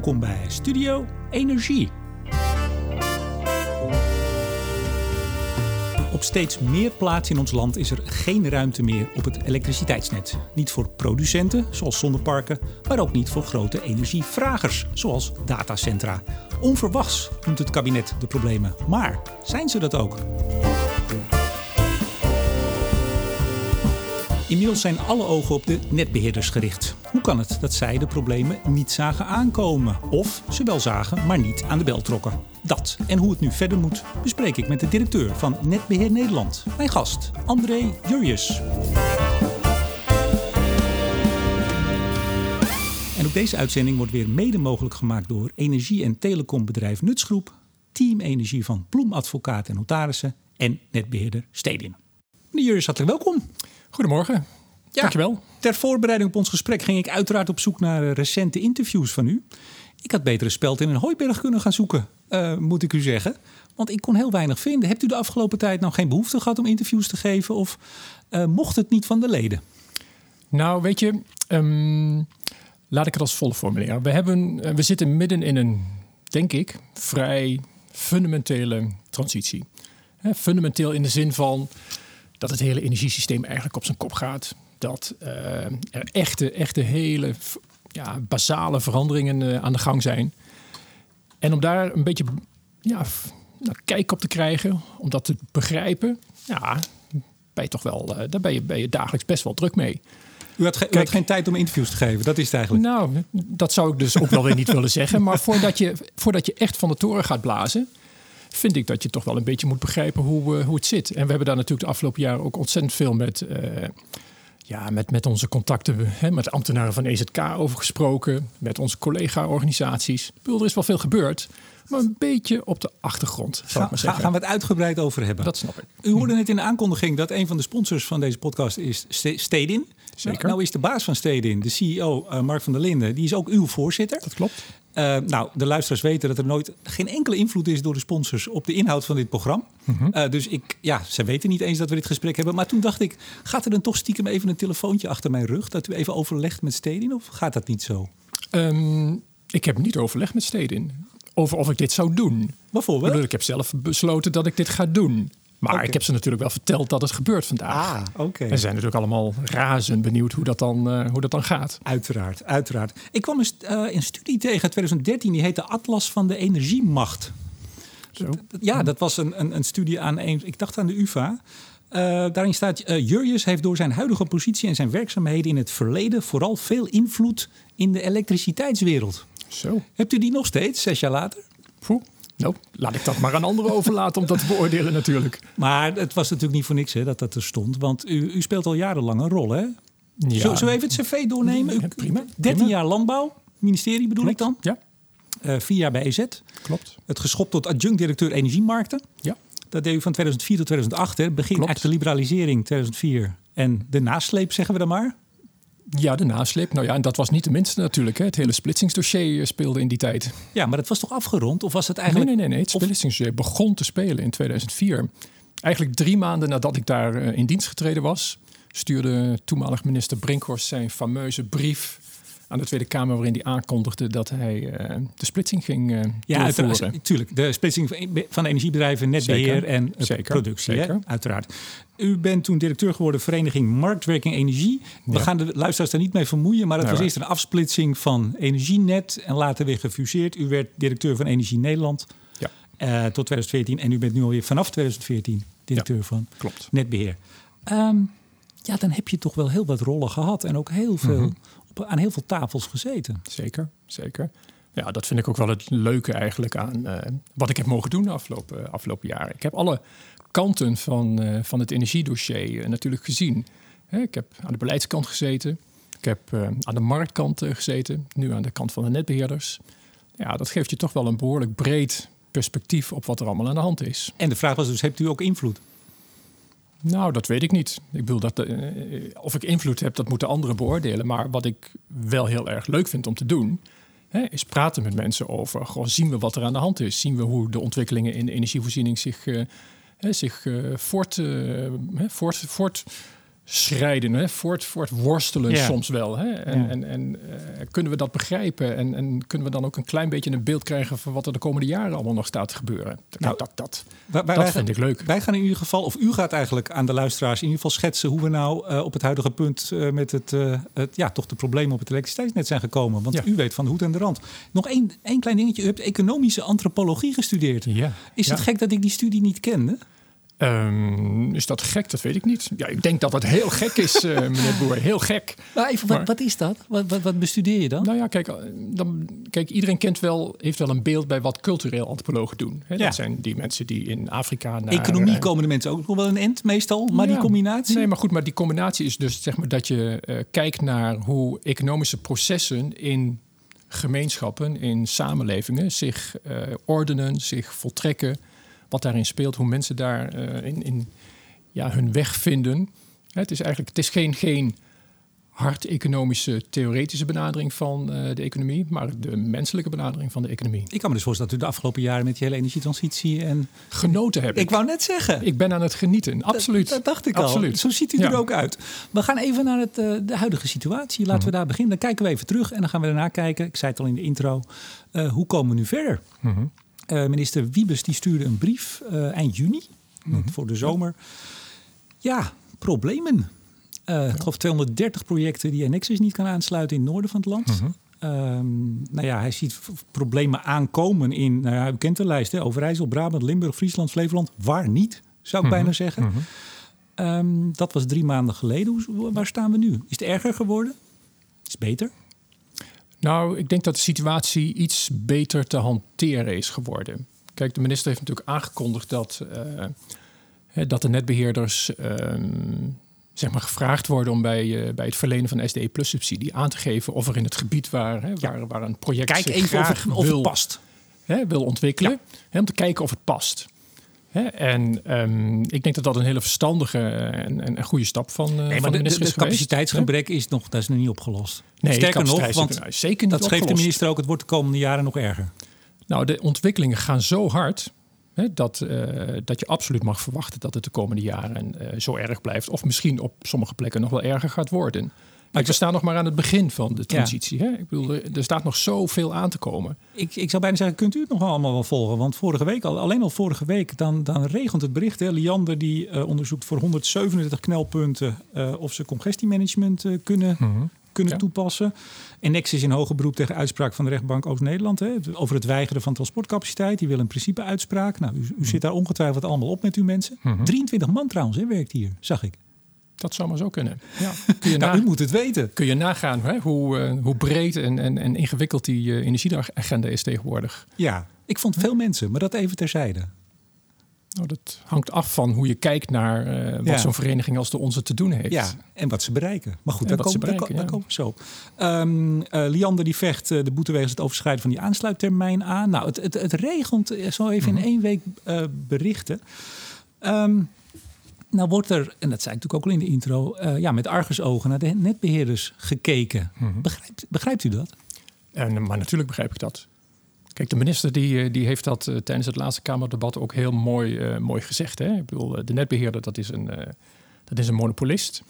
Welkom bij Studio Energie. Op steeds meer plaatsen in ons land is er geen ruimte meer op het elektriciteitsnet. Niet voor producenten, zoals zonneparken, maar ook niet voor grote energievragers, zoals datacentra. Onverwachts noemt het kabinet de problemen, maar zijn ze dat ook? Inmiddels zijn alle ogen op de netbeheerders gericht. Hoe kan het dat zij de problemen niet zagen aankomen? Of ze wel zagen, maar niet aan de bel trokken? Dat en hoe het nu verder moet, bespreek ik met de directeur van Netbeheer Nederland. Mijn gast, André Jurjes. En ook deze uitzending wordt weer mede mogelijk gemaakt door energie- en telecombedrijf Nutsgroep, Team Energie van Ploem Advocaat en Notarissen en netbeheerder Stedin. Meneer Jurjes, hartelijk welkom. Goedemorgen. Ja, Dankjewel. Ter voorbereiding op ons gesprek ging ik uiteraard op zoek naar eh, recente interviews van u. Ik had betere speld in een hooiberg kunnen gaan zoeken, uh, moet ik u zeggen. Want ik kon heel weinig vinden. Hebt u de afgelopen tijd nou geen behoefte gehad om interviews te geven? Of uh, mocht het niet van de leden? Nou, weet je, um, laat ik het als volgt formuleren. We, hebben, we zitten midden in een, denk ik, vrij fundamentele transitie. fundamenteel in de zin van dat het hele energiesysteem eigenlijk op zijn kop gaat. Dat uh, er echte, echte hele ja, basale veranderingen uh, aan de gang zijn. En om daar een beetje ja, nou, kijk op te krijgen, om dat te begrijpen, ja, ben je toch wel, uh, daar ben je, ben je dagelijks best wel druk mee. U had, u had, geen tijd om interviews te geven, dat is het eigenlijk. Nou, dat zou ik dus ook wel weer niet willen zeggen. Maar voordat je, voordat je echt van de toren gaat blazen, vind ik dat je toch wel een beetje moet begrijpen hoe, uh, hoe het zit. En we hebben daar natuurlijk de afgelopen jaren ook ontzettend veel met, uh, ja, met, met onze contacten, hè, met ambtenaren van EZK over gesproken, met onze collega-organisaties. Er is wel veel gebeurd, maar een beetje op de achtergrond. Zal ik maar zeggen. Gaan we het uitgebreid over hebben? Dat snap ik. U hoorde net in de aankondiging dat een van de sponsors van deze podcast is Stedin. Zeker. Nou is de baas van Stedin, de CEO uh, Mark van der Linden, die is ook uw voorzitter. Dat klopt. Uh, nou, de luisteraars weten dat er nooit geen enkele invloed is door de sponsors op de inhoud van dit programma. Mm -hmm. uh, dus ik, ja, ze weten niet eens dat we dit gesprek hebben. Maar toen dacht ik, gaat er dan toch stiekem even een telefoontje achter mijn rug dat u even overlegt met Stedin? Of gaat dat niet zo? Um, ik heb niet overlegd met Stedin over of ik dit zou doen. Bijvoorbeeld? Ik, ik heb zelf besloten dat ik dit ga doen. Maar okay. ik heb ze natuurlijk wel verteld dat het gebeurt vandaag. Ah, oké. Okay. En ze zijn natuurlijk allemaal razend benieuwd hoe dat dan, uh, hoe dat dan gaat. Uiteraard, uiteraard. Ik kwam een, uh, een studie tegen uit 2013, die heette Atlas van de Energiemacht. Zo. Ja, dat was een, een, een studie aan een, ik dacht aan de UvA. Uh, daarin staat, uh, Jurjes heeft door zijn huidige positie en zijn werkzaamheden in het verleden vooral veel invloed in de elektriciteitswereld. Zo. Hebt u die nog steeds, zes jaar later? Poeh. Nou, laat ik dat maar aan anderen overlaten om dat te beoordelen natuurlijk. Maar het was natuurlijk niet voor niks hè, dat dat er stond. Want u, u speelt al jarenlang een rol, hè? Ja. Zullen we even het cv doornemen? Ja, prima. 13 prima. jaar landbouw, ministerie bedoel Klopt. ik dan? Ja, Uh, vier jaar bij EZ. klopt. Het geschopt tot adjunct-directeur energiemarkten. Ja. Dat deed u van 2004 tot 2008. Hè. Begin Klopt. echt de liberalisering 2004. En de nasleep, zeggen we dan maar. Ja, de nasleep. Nou ja, en dat was niet de minste natuurlijk. Hè. Het hele splitsingsdossier speelde in die tijd. Ja, maar dat was toch afgerond? Of was het eigenlijk... Nee, nee, nee. nee. Het splitsingsdossier begon te spelen in 2004. Eigenlijk drie maanden nadat ik daar uh, in dienst getreden was... stuurde toenmalig minister Brinkhorst zijn fameuze brief aan de Tweede Kamer... waarin hij aankondigde dat hij uh, de splitsing ging uh, ja. Natuurlijk, de splitsing van energiebedrijven, netbeheer Zeker. en Zeker. productie. Zeker. Hè? Uiteraard. U bent toen directeur geworden Vereniging Marktwerking Energie. We Ja. gaan de luisteraars daar niet mee vermoeien... maar het was eerst een afsplitsing van Energienet... en later weer gefuseerd. U werd directeur van Energie Nederland Ja. eh, tot 2014... en u bent nu alweer vanaf 2014 directeur van Klopt. netbeheer. Ehm, ja, dan heb je toch wel heel wat rollen gehad... en ook heel veel, Mhm. Op, aan heel veel tafels gezeten. Zeker, zeker. Ja, dat vind ik ook wel het leuke eigenlijk aan eh, wat ik heb mogen doen de afgelopen, afgelopen jaren. Ik heb alle kanten van, eh, van het energiedossier eh, natuurlijk gezien. Hè, ik heb aan de beleidskant gezeten. Ik heb eh, aan de marktkant eh, gezeten. Nu aan de kant van de netbeheerders. Ja, dat geeft je toch wel een behoorlijk breed perspectief op wat er allemaal aan de hand is. En de vraag was dus, hebt u ook invloed? Nou, dat weet ik niet. Ik bedoel, dat, eh, of ik invloed heb, dat moeten anderen beoordelen. Maar wat ik wel heel erg leuk vind om te doen... Hè, is praten met mensen over... Goh, zien we wat er aan de hand is? Zien we hoe de ontwikkelingen in de energievoorziening zich, eh, hè, zich eh, voort, eh, voort, voort strijden, hè? Voort, worstelen Ja. soms wel. Hè? En, Ja. en, en eh, kunnen we dat begrijpen? En, en kunnen we dan ook een klein beetje een beeld krijgen van wat er de komende jaren allemaal nog staat te gebeuren? Nou, dat, dat, Wij, dat wij- vind ik leuk. Wij gaan in ieder geval, of u gaat eigenlijk aan de luisteraars in ieder geval schetsen hoe we nou eh, op het huidige punt eh, met het, het, ja, toch de problemen op het elektriciteitsnet zijn gekomen. Want Ja. u weet van de hoed en de rand. Nog één, één klein dingetje. U hebt economische antropologie gestudeerd. Is het gek dat ik die studie niet kende? Ehm, is dat gek? Dat weet ik niet. Ja, ik denk dat het heel gek is, eh, meneer Boer. Heel gek. Maar even, wat, Maar- wat is dat? Wat, wat, wat bestudeer je dan? Nou ja, kijk, eh, dan, kijk, iedereen kent wel, heeft wel een beeld bij wat cultureel antropologen doen. Hè? Ja. Dat zijn die mensen die in Afrika naar... Economie komen de mensen ook nog wel een end meestal, maar die combinatie? Nee, maar goed, maar die combinatie is dus zeg maar dat je eh, kijkt naar hoe economische processen in gemeenschappen, in samenlevingen zich ordenen, zich voltrekken, wat daarin speelt, hoe mensen daar eh, in, in ja, hun weg vinden. Het is eigenlijk, het is geen, geen hard economische theoretische benadering van eh, de economie, maar de menselijke benadering van de economie. Ik kan me dus voorstellen dat u de afgelopen jaren met die hele energietransitie en... Genoten heb ik. Ik wou net zeggen. Ik ben aan het genieten, absoluut. Dat, dat dacht ik Absoluut. al. Zo ziet u Ja. er ook uit. We gaan even naar het, eh, de huidige situatie. Laten Mhm. we daar beginnen. Dan kijken we even terug en dan gaan we daarna kijken. Ik zei het al in de intro. hoe komen we nu verder? Mhm. Eh, minister Wiebes die stuurde een brief eh, eind juni Mhm. voor de zomer. Ja, problemen. Eh, Ik geloof 230 projecten die Nexus niet kan aansluiten in het noorden van het land. Ehm, nou ja, hij ziet problemen aankomen in, nou ja, u kent de lijst, hè, Overijssel, Brabant, Limburg, Friesland, Flevoland. Waar niet, zou ik Mhm. bijna zeggen. Mhm. Ehm, dat was drie maanden geleden. Hoe, waar staan we nu? Is het erger geworden? Is het beter? Nou, ik denk dat de situatie iets beter te hanteren is geworden. Kijk, de minister heeft natuurlijk aangekondigd dat, eh, dat de netbeheerders ehm, zeg maar gevraagd worden om bij, eh, bij het verlenen van SDE Plus subsidie aan te geven of er in het gebied waar, hè, waar, waar een project Kijk zich even of het past. Hè, wil ontwikkelen, hè, om te kijken of het past. Hè, en ehm, ik denk dat dat een hele verstandige en, en, en goede stap van, eh, Nee, van maar de, de de, minister is geweest. capaciteitsgebrek is nog, dat is nog niet opgelost. Nee, Sterker nog, want is zeker niet dat schreef de minister ook, het wordt de komende jaren nog erger. Nou, de ontwikkelingen gaan zo hard hè, dat, eh, dat je absoluut mag verwachten dat het de komende jaren eh, zo erg blijft. Of misschien op sommige plekken nog wel erger gaat worden. Maar we staan nog maar aan het begin van de transitie. Hè? Ik bedoel, er, staat nog zoveel aan te komen. Ik, ik zou bijna zeggen, kunt u het nog allemaal wel volgen? Want vorige week, al, alleen al vorige week, dan, dan regent het bericht. Hè. Liander die eh, onderzoekt voor 137 knelpunten eh, of ze congestiemanagement eh, kunnen, kunnen Ja. toepassen. En Nexus in hoger beroep tegen uitspraak van de rechtbank Oost-Nederland. hè, Over het weigeren van transportcapaciteit. Die wil een principe uitspraak. Nou, u, u zit daar ongetwijfeld allemaal op met uw mensen. 23 man trouwens, hè, werkt hier, zag ik. Dat zou maar zo kunnen. Ja. Kun, je Nou, na- u moet het weten. kun je nagaan hè, hoe, eh, hoe breed en, en, en ingewikkeld die eh, energieagenda is tegenwoordig. Ja, ik vond veel mensen, maar dat even terzijde. Nou, dat hangt af van hoe je kijkt naar eh, wat Ja. zo'n vereniging als de onze te doen heeft. Ja, en wat ze bereiken. Maar goed, daar komen, daar, bereiken, daar ja. komen we zo. Liander die vecht de boete wegens het overschrijden van die aansluittermijn aan. Nou, het, het, het regent zo even Mhm. in één week berichten. Ehm, nou wordt er, en dat zei ik natuurlijk ook al in de intro, eh, ja, met argusogen naar de netbeheerders gekeken. Mhm. Begrijpt, begrijpt u dat? En, maar natuurlijk begrijp ik dat. Kijk, de minister die, eh, die heeft dat eh, tijdens het laatste Kamerdebat ook heel mooi, mooi gezegd. Hè? Ik bedoel, de netbeheerder dat is een, dat is een monopolist.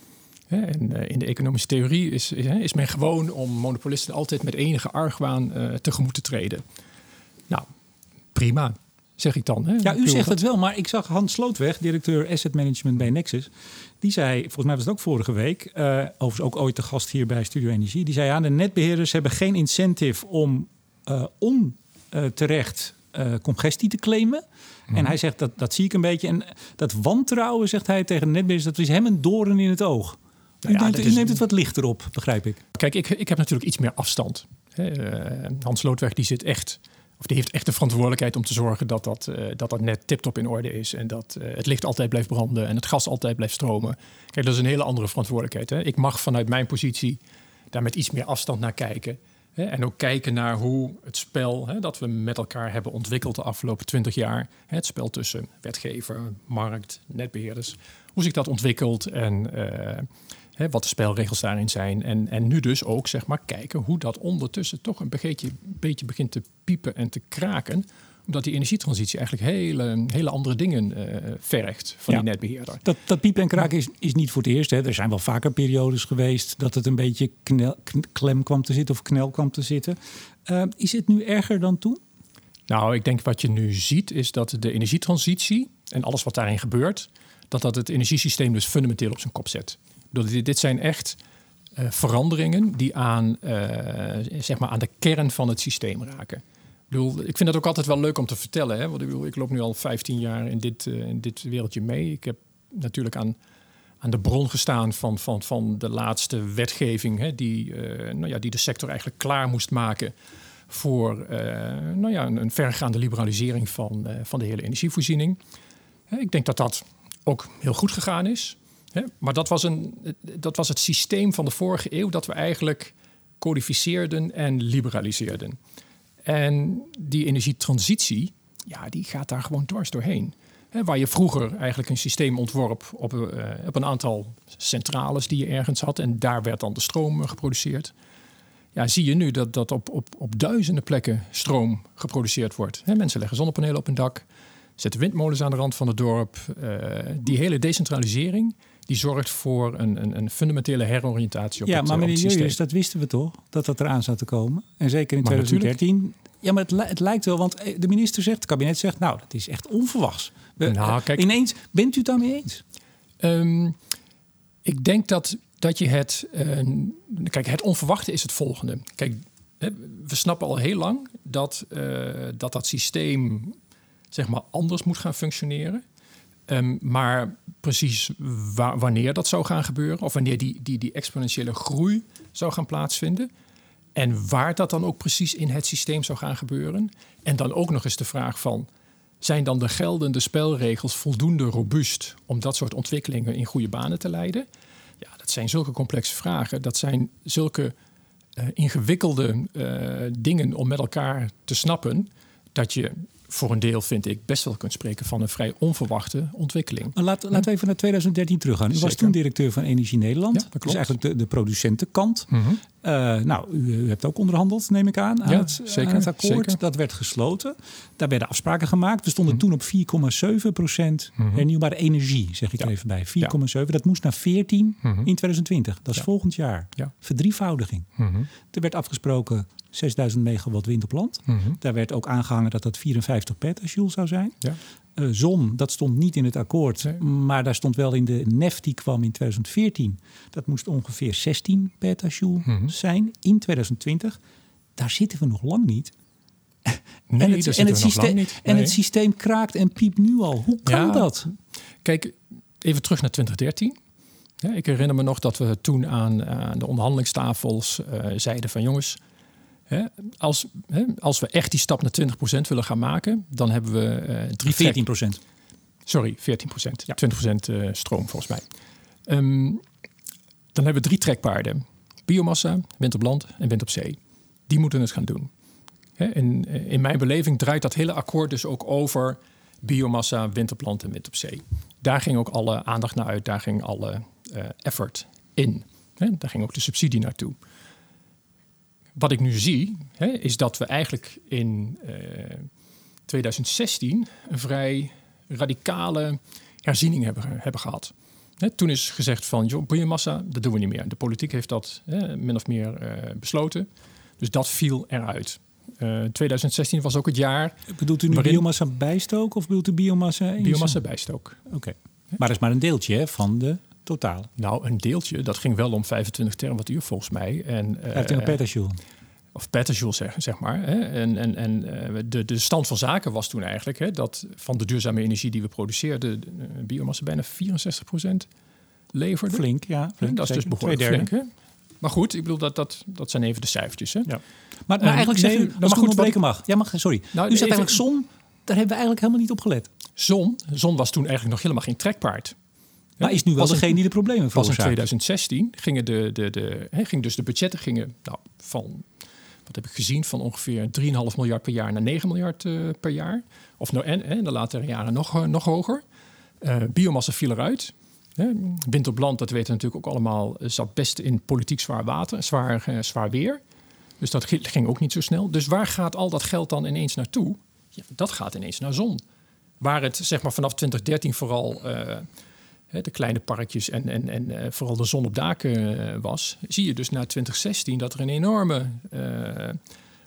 Hè? En in de economische theorie is, is, hè, is men gewoon om monopolisten altijd met enige argwaan tegemoet te treden. Nou, prima, zeg ik dan. Hè? Ja, u zegt het wel, maar ik zag Hans Slootweg, directeur asset management bij Nexus. Die zei, volgens mij was het ook vorige week, eh overigens ook ooit de gast hier bij Studio Energie. Die zei, ja, de netbeheerders hebben geen incentive om eh onterecht eh, congestie te claimen. En hij zegt, dat, dat zie ik een beetje. En dat wantrouwen, zegt hij tegen de netbeheerders, dat is hem een doorn in het oog. U, Ja, neemt, u neemt het wat lichter op, begrijp ik. Kijk, ik, ik heb natuurlijk iets meer afstand. Hans Loodweg die zit echt, of die heeft echt de verantwoordelijkheid om te zorgen dat dat, eh, dat, dat net tip-top in orde is. En dat eh, het licht altijd blijft branden en het gas altijd blijft stromen. Kijk, dat is een hele andere verantwoordelijkheid. Hè. Ik mag vanuit mijn positie daar met iets meer afstand naar kijken. Hè, en ook kijken naar hoe het spel hè, dat we met elkaar hebben ontwikkeld de afgelopen twintig jaar. Hè, het spel tussen wetgever, markt, netbeheerders. Hoe zich dat ontwikkelt en, eh, Hè, wat de spelregels daarin zijn. En, en nu dus ook zeg maar kijken hoe dat ondertussen toch een beetje, beetje begint te piepen en te kraken omdat die energietransitie eigenlijk hele, hele andere dingen uh, vergt van die netbeheerder. Dat, dat piepen en kraken is, is niet voor het eerst. Hè. Er zijn wel vaker periodes geweest dat het een beetje knel, klem kwam te zitten of knel kwam te zitten. Uh, is het nu erger dan toen? Nou, ik denk wat je nu ziet is dat de energietransitie en alles wat daarin gebeurt, dat dat het energiesysteem dus fundamenteel op zijn kop zet. Dit, zijn echt uh, veranderingen die aan, zeg maar aan de kern van het systeem raken bedoel, ik vind dat ook altijd wel leuk om te vertellen. Hè? Want ik, ik loop nu al 15 jaar in dit, uh, in dit wereldje mee. Ik heb natuurlijk aan, aan de bron gestaan van, van, van de laatste wetgeving, hè, die, nou ja, die de sector eigenlijk klaar moest maken voor nou ja, een, een, vergaande liberalisering van, van de hele energievoorziening. ik denk dat dat ook heel goed gegaan is. Maar dat was, een, dat was het systeem van de vorige eeuw dat we eigenlijk codificeerden en liberaliseerden. En die energietransitie, ja, die gaat daar gewoon dwars doorheen. waar je vroeger eigenlijk een systeem ontworp op, uh, op een aantal centrales die je ergens had. En daar werd dan de stroom geproduceerd. Ja, zie je nu dat, dat op, op, op duizenden plekken stroom geproduceerd wordt. mensen leggen zonnepanelen op hun dak, zetten windmolens aan de rand van het dorp. Uh, die hele decentralisering, die zorgt voor een, een, een fundamentele heroriëntatie op ja, het maar meneer Julius, dat wisten we toch, dat dat eraan zou te komen. En zeker in 2013. Ja, maar het, het, lijkt wel, want eh, de minister zegt, het kabinet zegt, nou, dat is echt onverwachts. We, nou, eh, kijk, ineens, bent u het daarmee eens? Um, ik denk dat, dat je het... Uh, kijk, het onverwachte is het volgende. Kijk, we snappen al heel lang dat uh, dat, dat systeem zeg maar anders moet gaan functioneren. Um, maar precies wanneer dat zou gaan gebeuren, of wanneer die, die, die exponentiële groei zou gaan plaatsvinden. En waar dat dan ook precies in het systeem zou gaan gebeuren. En dan ook nog eens de vraag van, zijn dan de geldende spelregels voldoende robuust om dat soort ontwikkelingen in goede banen te leiden? Ja, dat zijn zulke complexe vragen. Dat zijn zulke uh, ingewikkelde uh, dingen om met elkaar te snappen. Dat je voor een deel, vind ik, best wel kunt spreken van een vrij onverwachte ontwikkeling. Laat, laten we even naar 2013 teruggaan. U was toen directeur van Energie Nederland. Ja, dat Dus eigenlijk de, de producentenkant. Mm -hmm. uh, nou, u, u, hebt ook onderhandeld, neem ik aan, aan, ja, het, zeker, aan het, akkoord. Zeker. Dat werd gesloten. Daar werden afspraken gemaakt. We stonden mm -hmm. toen op 4,7 procent mm -hmm. hernieuwbare energie, zeg ik er even bij. 4,7. Ja. Dat moest naar 14 in 2020. Dat is volgend jaar. Verdrievoudiging. Er werd afgesproken 6000 megawatt wind op land. Mm -hmm. Daar werd ook aangehangen dat dat 54 petajoule zou zijn. Ja. Uh, zon, dat stond niet in het akkoord, nee. maar daar stond wel in de NEF die kwam in 2014. Dat moest ongeveer 16 petajoule mm -hmm. zijn in 2020. Daar zitten we nog lang niet. Nee, en het, en het systeem, nee. en het systeem kraakt en piept nu al. Hoe kan ja, dat? Kijk, even terug naar 2013. Ja, ik herinner me nog dat we toen aan, aan de onderhandelingstafels uh, zeiden van jongens, als, als we echt die stap naar 20% willen gaan maken, dan hebben we uh, drie 14%. Sorry, 14%. Ja. 20% uh, stroom volgens mij. Um, dan hebben we drie trekpaarden. Biomassa, wind op land en wind op zee. Die moeten het gaan doen. in, eh, in mijn beleving draait dat hele akkoord dus ook over biomassa, wind op land en wind op zee. Daar ging ook alle aandacht naar uit, daar ging alle uh, effort in. daar ging ook de subsidie naartoe wat ik nu zie, hè, is dat we eigenlijk in uh, 2016 een vrij radicale herziening hebben, hebben gehad. Hè, toen is gezegd van, joh, biomassa, dat doen we niet meer. De politiek heeft dat hè, min of meer uh, besloten. Dus dat viel eruit. Uh, 2016 was ook het jaar. Bedoelt u nu waarin... biomassa bijstook of bedoelt u biomassa? Biomassa bijstook. Oké. Okay. Maar dat is maar een deeltje hè, van de totaal? Nou, een deeltje. Dat ging wel om 25 terawattuur volgens mij. En, uh, 25 petajoule. Of petajoule zeg, zeg maar. Hè. En, en, en uh, de, de stand van zaken was toen eigenlijk... Hè, dat van de duurzame energie die we produceerden... De, de biomassa bijna 64% leverde. Flink, ja. Flink, dat is dus behoorlijk flink. Hè. Maar goed, ik bedoel, dat, dat, dat zijn even de cijfertjes. Hè. Ja. Maar, maar eigenlijk zeg u, als ik goed ontbreken mag. Ja, mag, sorry. Nou, u zegt eigenlijk zon, daar hebben we eigenlijk helemaal niet op gelet. Zon, zon was toen eigenlijk nog helemaal geen trekpaard. Maar is nu wel degene die de problemen veroorzaakt. Pas in 2016 gingen de, de, de, he, ging dus de budgetten gingen, nou, van, wat heb ik gezien, van ongeveer 3,5 miljard per jaar naar 9 miljard uh, per jaar. Of nou, en, en de latere jaren nog, uh, nog hoger. Uh, biomassa viel eruit. Wind op land, dat weten we natuurlijk ook allemaal, zat best in politiek zwaar water, zwaar, eh, zwaar weer. Dus dat ging ook niet zo snel. Dus waar gaat al dat geld dan ineens naartoe? Ja, dat gaat ineens naar zon. Waar het zeg maar vanaf 2013 vooral de kleine parkjes en, en, en uh, vooral de zon op daken was, zie je dus na 2016 dat er een enorme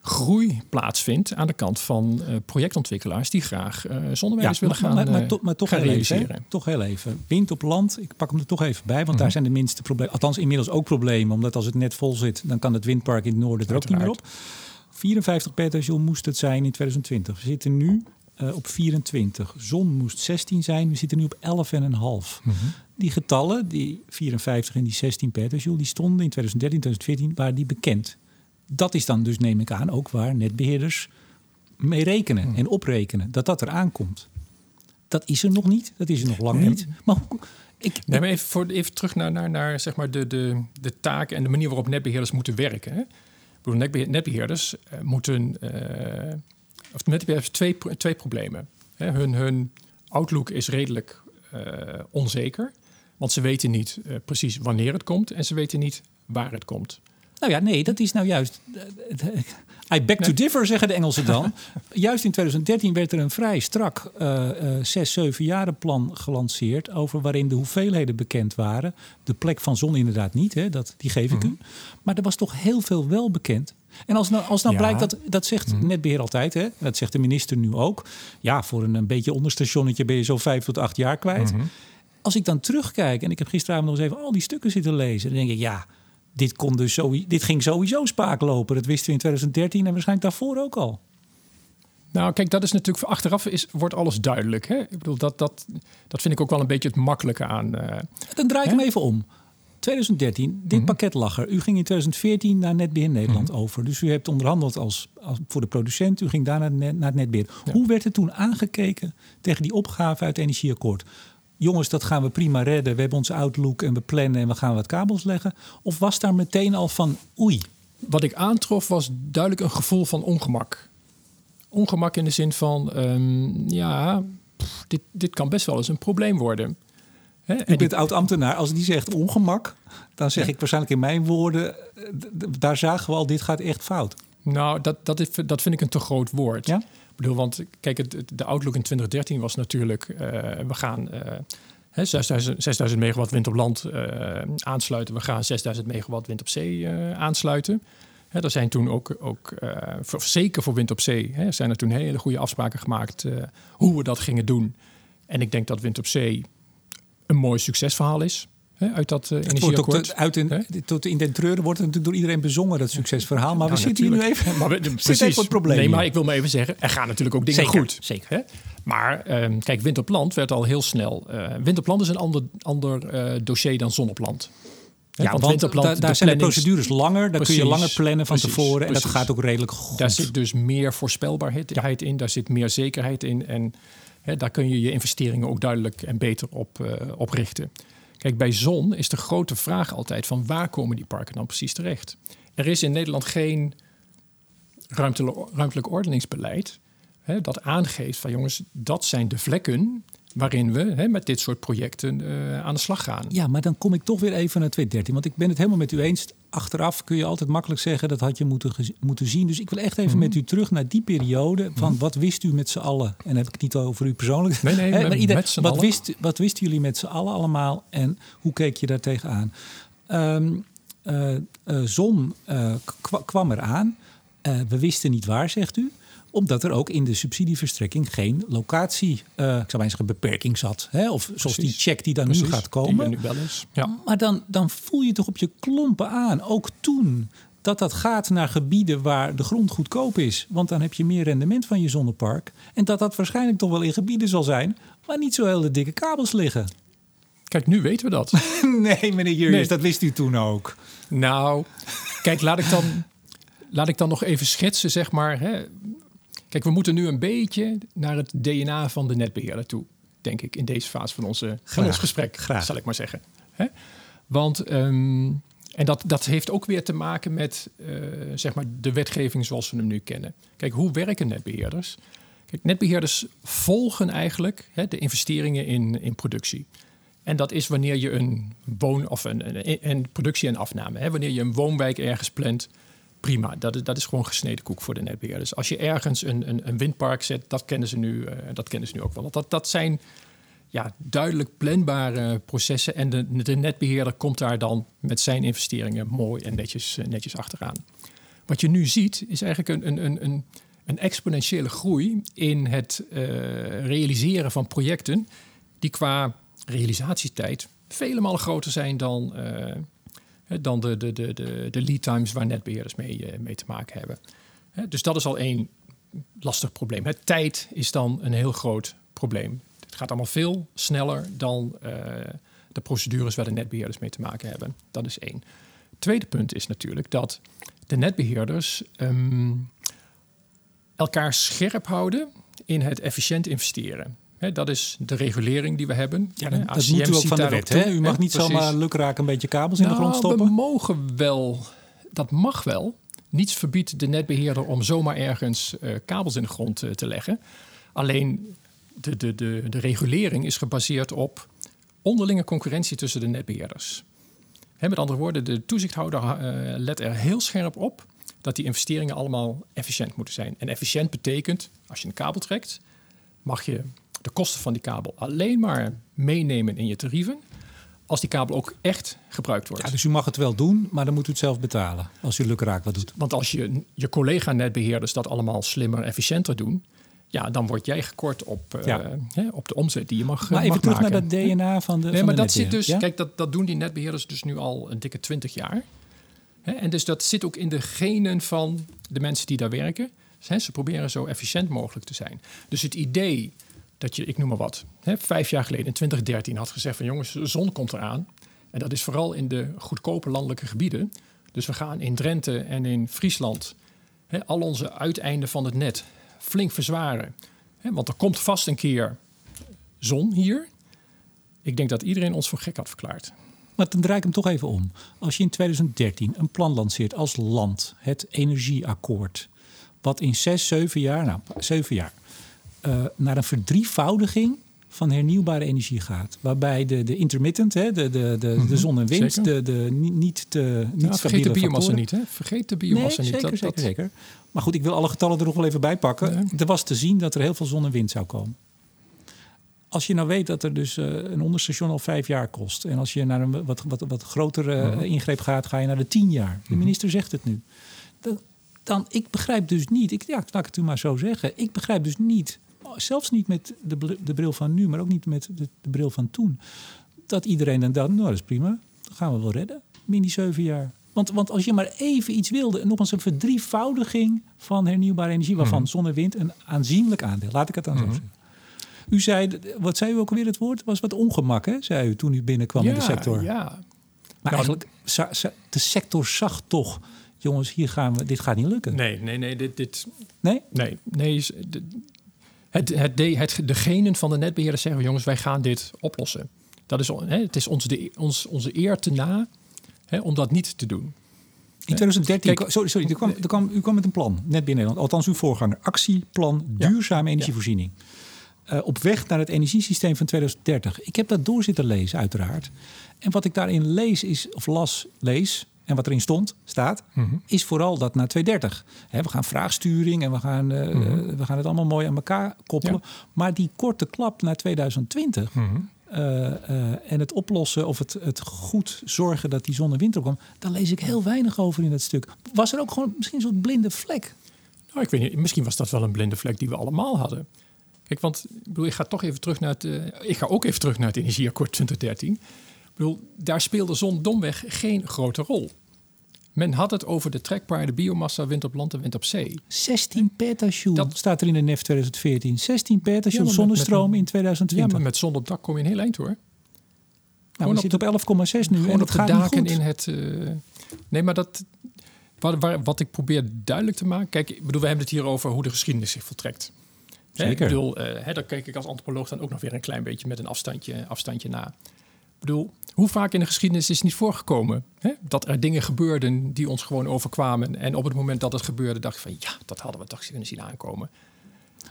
groei plaatsvindt aan de kant van projectontwikkelaars die graag uh, zonnewijzers willen gaan, maar, maar, maar, maar toch, heel even, toch heel even. Wind op land, ik pak hem er toch even bij, want daar mhm. zijn de minste problemen. Althans, inmiddels ook problemen, omdat als het net vol zit, dan kan het windpark in het noorden er ook niet meer op. 54 petajoule moest het zijn in 2020. We zitten nu uh, op 24. Zon moest 16 zijn, we zitten nu op 11,5. Mm -hmm. Die getallen, die 54 en die 16 petajoule, die stonden in 2013, 2014, waren die bekend dat is dan dus, neem ik aan, ook waar netbeheerders mee rekenen hmm. en oprekenen. Dat dat eraan komt. Dat is er nog niet. Dat is er nog lang niet. Maar ik, nee, maar even, voor, even terug naar, naar, naar zeg maar de, de, de taken en de manier waarop netbeheerders moeten werken. Hè? Ik bedoel, netbeheerders uh, moeten. Uh, of netbeheerders twee, twee problemen. Hè? Hun, hun outlook is redelijk uh, onzeker. Want ze weten niet precies wanneer het komt en ze weten niet waar het komt. Nou ja, nee, dat is nou juist. I beg to differ, zeggen de Engelsen dan. juist in 2013 werd er een vrij strak uh, uh, zes, zeven jaren plan gelanceerd. over waarin de hoeveelheden bekend waren. De plek van zon inderdaad niet, hè, dat, die geef ik u. Mhm. Maar er was toch heel veel wel bekend. En als nou, als nou blijkt dat, dat zegt mm. netbeheer altijd, hè, dat zegt de minister nu ook. Ja, voor een, een beetje onderstationnetje ben je zo vijf tot acht jaar kwijt. Mhm. Als ik dan terugkijk en ik heb gisteravond nog eens even al die stukken zitten lezen, dan denk ik ja dit, kon dus zo, dit ging sowieso spaak lopen. Dat wisten we in 2013 en waarschijnlijk daarvoor ook al. Nou, kijk, dat is natuurlijk achteraf is, wordt alles duidelijk. Hè? Ik bedoel, dat, dat, dat vind ik ook wel een beetje het makkelijke aan. Uh, Dan draai ik hem even om. 2013, dit mhm. pakket lag er. U ging in 2014 naar Netbeheer Nederland mhm. over. Dus u hebt onderhandeld als, als, voor de producent. U ging daarna naar, naar het netbeheer. Hoe werd er toen aangekeken tegen die opgave uit het energieakkoord? jongens, dat gaan we prima redden. We hebben onze outlook en we plannen en we gaan wat kabels leggen? Of was daar meteen al van oei? Wat ik aantrof was duidelijk een gevoel van ongemak. Ongemak in de zin van, um, ja, dit, dit kan best wel eens een probleem worden. Ik ben oud-ambtenaar. Als die zegt ongemak, dan zeg ik waarschijnlijk in mijn woorden... daar zagen we al, dit gaat echt fout. Nou, dat, dat, is, dat vind ik een te groot woord. Ja? Ik bedoel, want kijk, het, de outlook in 2013 was natuurlijk, uh, we gaan uh, 6000, 6000 megawatt wind op land uh, aansluiten. We gaan 6000 megawatt wind op zee aansluiten. Hè, er zijn toen ook, ook voor, zeker voor wind op zee, hè, zijn er toen hele goede afspraken gemaakt hoe we dat gingen doen. En ik denk dat wind op zee een mooi succesverhaal is uit dat uh, energieakkoord. Tot, uit in, tot in den treuren wordt het natuurlijk door iedereen bezongen, dat succesverhaal. Maar we zitten hier nu even, maar we, precies, even het probleem. Nee, maar ik wil me even zeggen, er gaan natuurlijk ook dingen goed. Zeker. Hè? Maar um, kijk, wind op land werd al heel snel. Uh, wind op land is een ander, ander uh, dossier dan zon op land. Ja, want, want da, daar zijn de procedures langer. Daar kun je langer plannen van tevoren. En dat gaat ook redelijk goed. Daar zit dus meer voorspelbaarheid in. Daar zit meer zekerheid in. En hè, daar kun je je investeringen ook duidelijk en beter op, uh, richten. Kijk, bij zon is de grote vraag altijd van waar komen die parken dan precies terecht? Er is in Nederland geen ruimtelijk, ruimtelijk ordeningsbeleid hè, dat aangeeft van jongens, dat zijn de vlekken waarin we hè, met dit soort projecten uh, aan de slag gaan. Ja, maar dan kom ik toch weer even naar 2013. Want ik ben het helemaal met u eens. Achteraf kun je altijd makkelijk zeggen dat had je moeten, moeten zien. Dus ik wil echt even mhm. met u terug naar die periode. Van mhm. wat wist u met z'n allen? En dan heb ik het niet over u persoonlijk. Nee, nee, maar ieder, met wat, wist, wat wisten jullie met z'n allen allemaal? En hoe keek je daar tegenaan? Um, uh, uh, zon kwam eraan. we wisten niet waar, zegt u omdat er ook in de subsidieverstrekking geen locatie, uh, ik zou maar zeggen, beperking zat. Hè? Of zoals die check die dan nu gaat komen. Nu wel eens. Ja. Maar dan, dan voel je toch op je klompen aan, ook toen, dat dat gaat naar gebieden waar de grond goedkoop is. Want dan heb je meer rendement van je zonnepark. En dat dat waarschijnlijk toch wel in gebieden zal zijn waar niet zo hele dikke kabels liggen. Kijk, nu weten we dat. nee, meneer Jurjes, dat wist u toen ook. Nou, kijk, laat ik dan, laat ik dan nog even schetsen, zeg maar. Hè, Kijk, we moeten nu een beetje naar het DNA van de netbeheerder toe, denk ik, in deze fase van, onze, van ons gesprek, Graag. zal ik maar zeggen. Want, ehm, en dat, dat heeft ook weer te maken met uh, zeg maar de wetgeving zoals we hem nu kennen. Kijk, hoe werken netbeheerders? Kijk, netbeheerders volgen eigenlijk hè, de investeringen in, in productie. En dat is wanneer je een woon- of een, een, een productie en afname. Hè? Wanneer je een woonwijk ergens plant, prima. Dat is, dat is gewoon gesneden koek voor de netbeheerders. Als je ergens een, een, een windpark zet, dat kennen ze nu, uh, dat kennen ze nu ook wel. Dat, dat zijn ja, duidelijk planbare processen. En de, de netbeheerder komt daar dan met zijn investeringen mooi en netjes, uh, netjes achteraan. Wat je nu ziet, is eigenlijk een, een, een, een exponentiële groei in het uh, realiseren van projecten die qua realisatietijd vele malen groter zijn dan, dan de, de, de, de, de lead times waar netbeheerders mee, uh, mee te maken hebben. Dus dat is al één lastig probleem. Tijd is dan een heel groot probleem. Het gaat allemaal veel sneller dan uh, de procedures waar de netbeheerders mee te maken hebben. Dat is één. Tweede punt is natuurlijk dat de netbeheerders um, elkaar scherp houden in het efficiënt investeren. He, dat is de regulering die we hebben. Ja, dat, dat moet u ook van de wet. U mag niet Precies. zomaar lukraak een beetje kabels in nou, de grond stoppen. We mogen wel, dat mag wel. Niets verbiedt de netbeheerder om zomaar ergens uh, kabels in de grond uh, te leggen. Alleen de, de, de, de regulering is gebaseerd op onderlinge concurrentie tussen de netbeheerders. He, met andere woorden, de toezichthouder uh, let er heel scherp op dat die investeringen allemaal efficiënt moeten zijn. En efficiënt betekent, als je een kabel trekt, mag je de kosten van die kabel alleen maar meenemen in je tarieven als die kabel ook echt gebruikt wordt. Ja, dus u mag het wel doen, maar dan moet u het zelf betalen als u lukraak wat doet. Want als je je collega-netbeheerders dat allemaal slimmer, efficiënter doen, ja, dan word jij gekort op, uh, ja. hè, op de omzet die je mag Maar even terug maken. naar dat DNA van de Nee, van maar de dat zit dus, ja? kijk, dat, dat doen die netbeheerders dus nu al een dikke twintig jaar. Hè, en dus dat zit ook in de genen van de mensen die daar werken. Hè, ze proberen zo efficiënt mogelijk te zijn. Dus het idee dat je, ik noem maar wat, hè, vijf jaar geleden in 2013 had gezegd van jongens, de zon komt eraan. En dat is vooral in de goedkope landelijke gebieden. Dus we gaan in Drenthe en in Friesland hè, al onze uiteinden van het net flink verzwaren. Hè, want er komt vast een keer zon hier. Ik denk dat iedereen ons voor gek had verklaard. Maar dan draai ik hem toch even om. Als je in 2013 een plan lanceert als land, het energieakkoord, wat in zes, zeven jaar, nou zeven jaar, uh, naar een verdrievoudiging van hernieuwbare energie gaat. Waarbij de, de intermittent, hè, de, de, de, de zon en wind, zeker. de, de niet te niet Ja, vergeet de biomassa niet, hè? Vergeet de biomassa nee, niet. Zeker, dat, zeker, dat, zeker. Maar goed, ik wil alle getallen er nog wel even bij pakken. Er was te zien dat er heel veel zon en wind zou komen. Als je nou weet dat er dus uh, een onderstation al vijf jaar kost. En als je naar een wat, wat, wat grotere uh, ingreep gaat, ga je naar de tien jaar. De minister zegt het nu. Dan, dan ik begrijp dus niet, ik, ja, laat ik het u maar zo zeggen. Ik begrijp dus niet, zelfs niet met de, de bril van nu, maar ook niet met de, de bril van toen. Dat iedereen dan dacht, nou dat is prima, dat gaan we wel redden. Mini zeven jaar. Want, want als je maar even iets wilde, nogmaals een verdrievoudiging van hernieuwbare energie, waarvan Mhm. zon en wind een aanzienlijk aandeel. Laat ik het dan zo zeggen. U zei, wat zei u ook alweer het woord? Was wat ongemak, hè? zei u toen u binnenkwam in de sector. Ja, Maar Nou, eigenlijk, de sector zag toch, jongens, hier gaan we, dit gaat niet lukken. nee, nee, nee. Dit, dit, Nee? nee, nee. Het, het, de- het, de genen van de netbeheerders zeggen, jongens, wij gaan dit oplossen. Dat is, hè, het is ons de, ons, onze eer te na hè, om dat niet te doen. In 2013, Kijk- sorry, sorry er kwam, er kwam, u kwam met een plan, net binnen Nederland. Althans, uw voorganger. Actieplan Ja. Duurzame Energievoorziening. Eh, op weg naar het energiesysteem van 2030. Ik heb dat door zitten lezen, uiteraard. En wat ik daarin lees, is, of las, lees, en wat erin stond, staat, Mhm. is vooral dat na 2030. Hè, we gaan vraagsturing en we gaan, eh, Mhm. we gaan het allemaal mooi aan elkaar koppelen. Maar die korte klap naar 2020 eh, eh, en het oplossen of het, het goed zorgen dat die zon en winter kwam, daar lees ik heel weinig over in dat stuk. Was er ook gewoon misschien een soort blinde vlek? Nou, ik weet niet, misschien was dat wel een blinde vlek die we allemaal hadden. Kijk, want ik, bedoel, ik ga toch even terug naar het. eh, ik ga ook even terug naar het Energieakkoord 2013. Ik bedoel, daar speelde zon domweg geen grote rol. Men had het over de trekbare biomassa wind op land en wind op zee. 16 petajoule Dat- staat er in de NEF 2014. 16 Ja, petajoule zonnestroom met- in Ja, 2020. maar met zon op dak kom je een heel eind hoor. nou, gewoon we op zitten op 11,6 nu en Gewoon dat op de daken goed. in het. eh, nee, maar dat. Waar, waar- wat ik probeer duidelijk te maken. Kijk, ik bedoel, we hebben het hier over hoe de geschiedenis zich voltrekt. Hè, Zeker. ik bedoel, eh, hè, daar kijk ik als antropoloog dan ook nog weer een klein beetje met een afstandje, afstandje na. Bedoel, hoe vaak in de geschiedenis is het niet voorgekomen hè, dat er dingen gebeurden die ons gewoon overkwamen. En op het moment dat het gebeurde, dacht ik van ja, dat hadden we toch kunnen zien aankomen.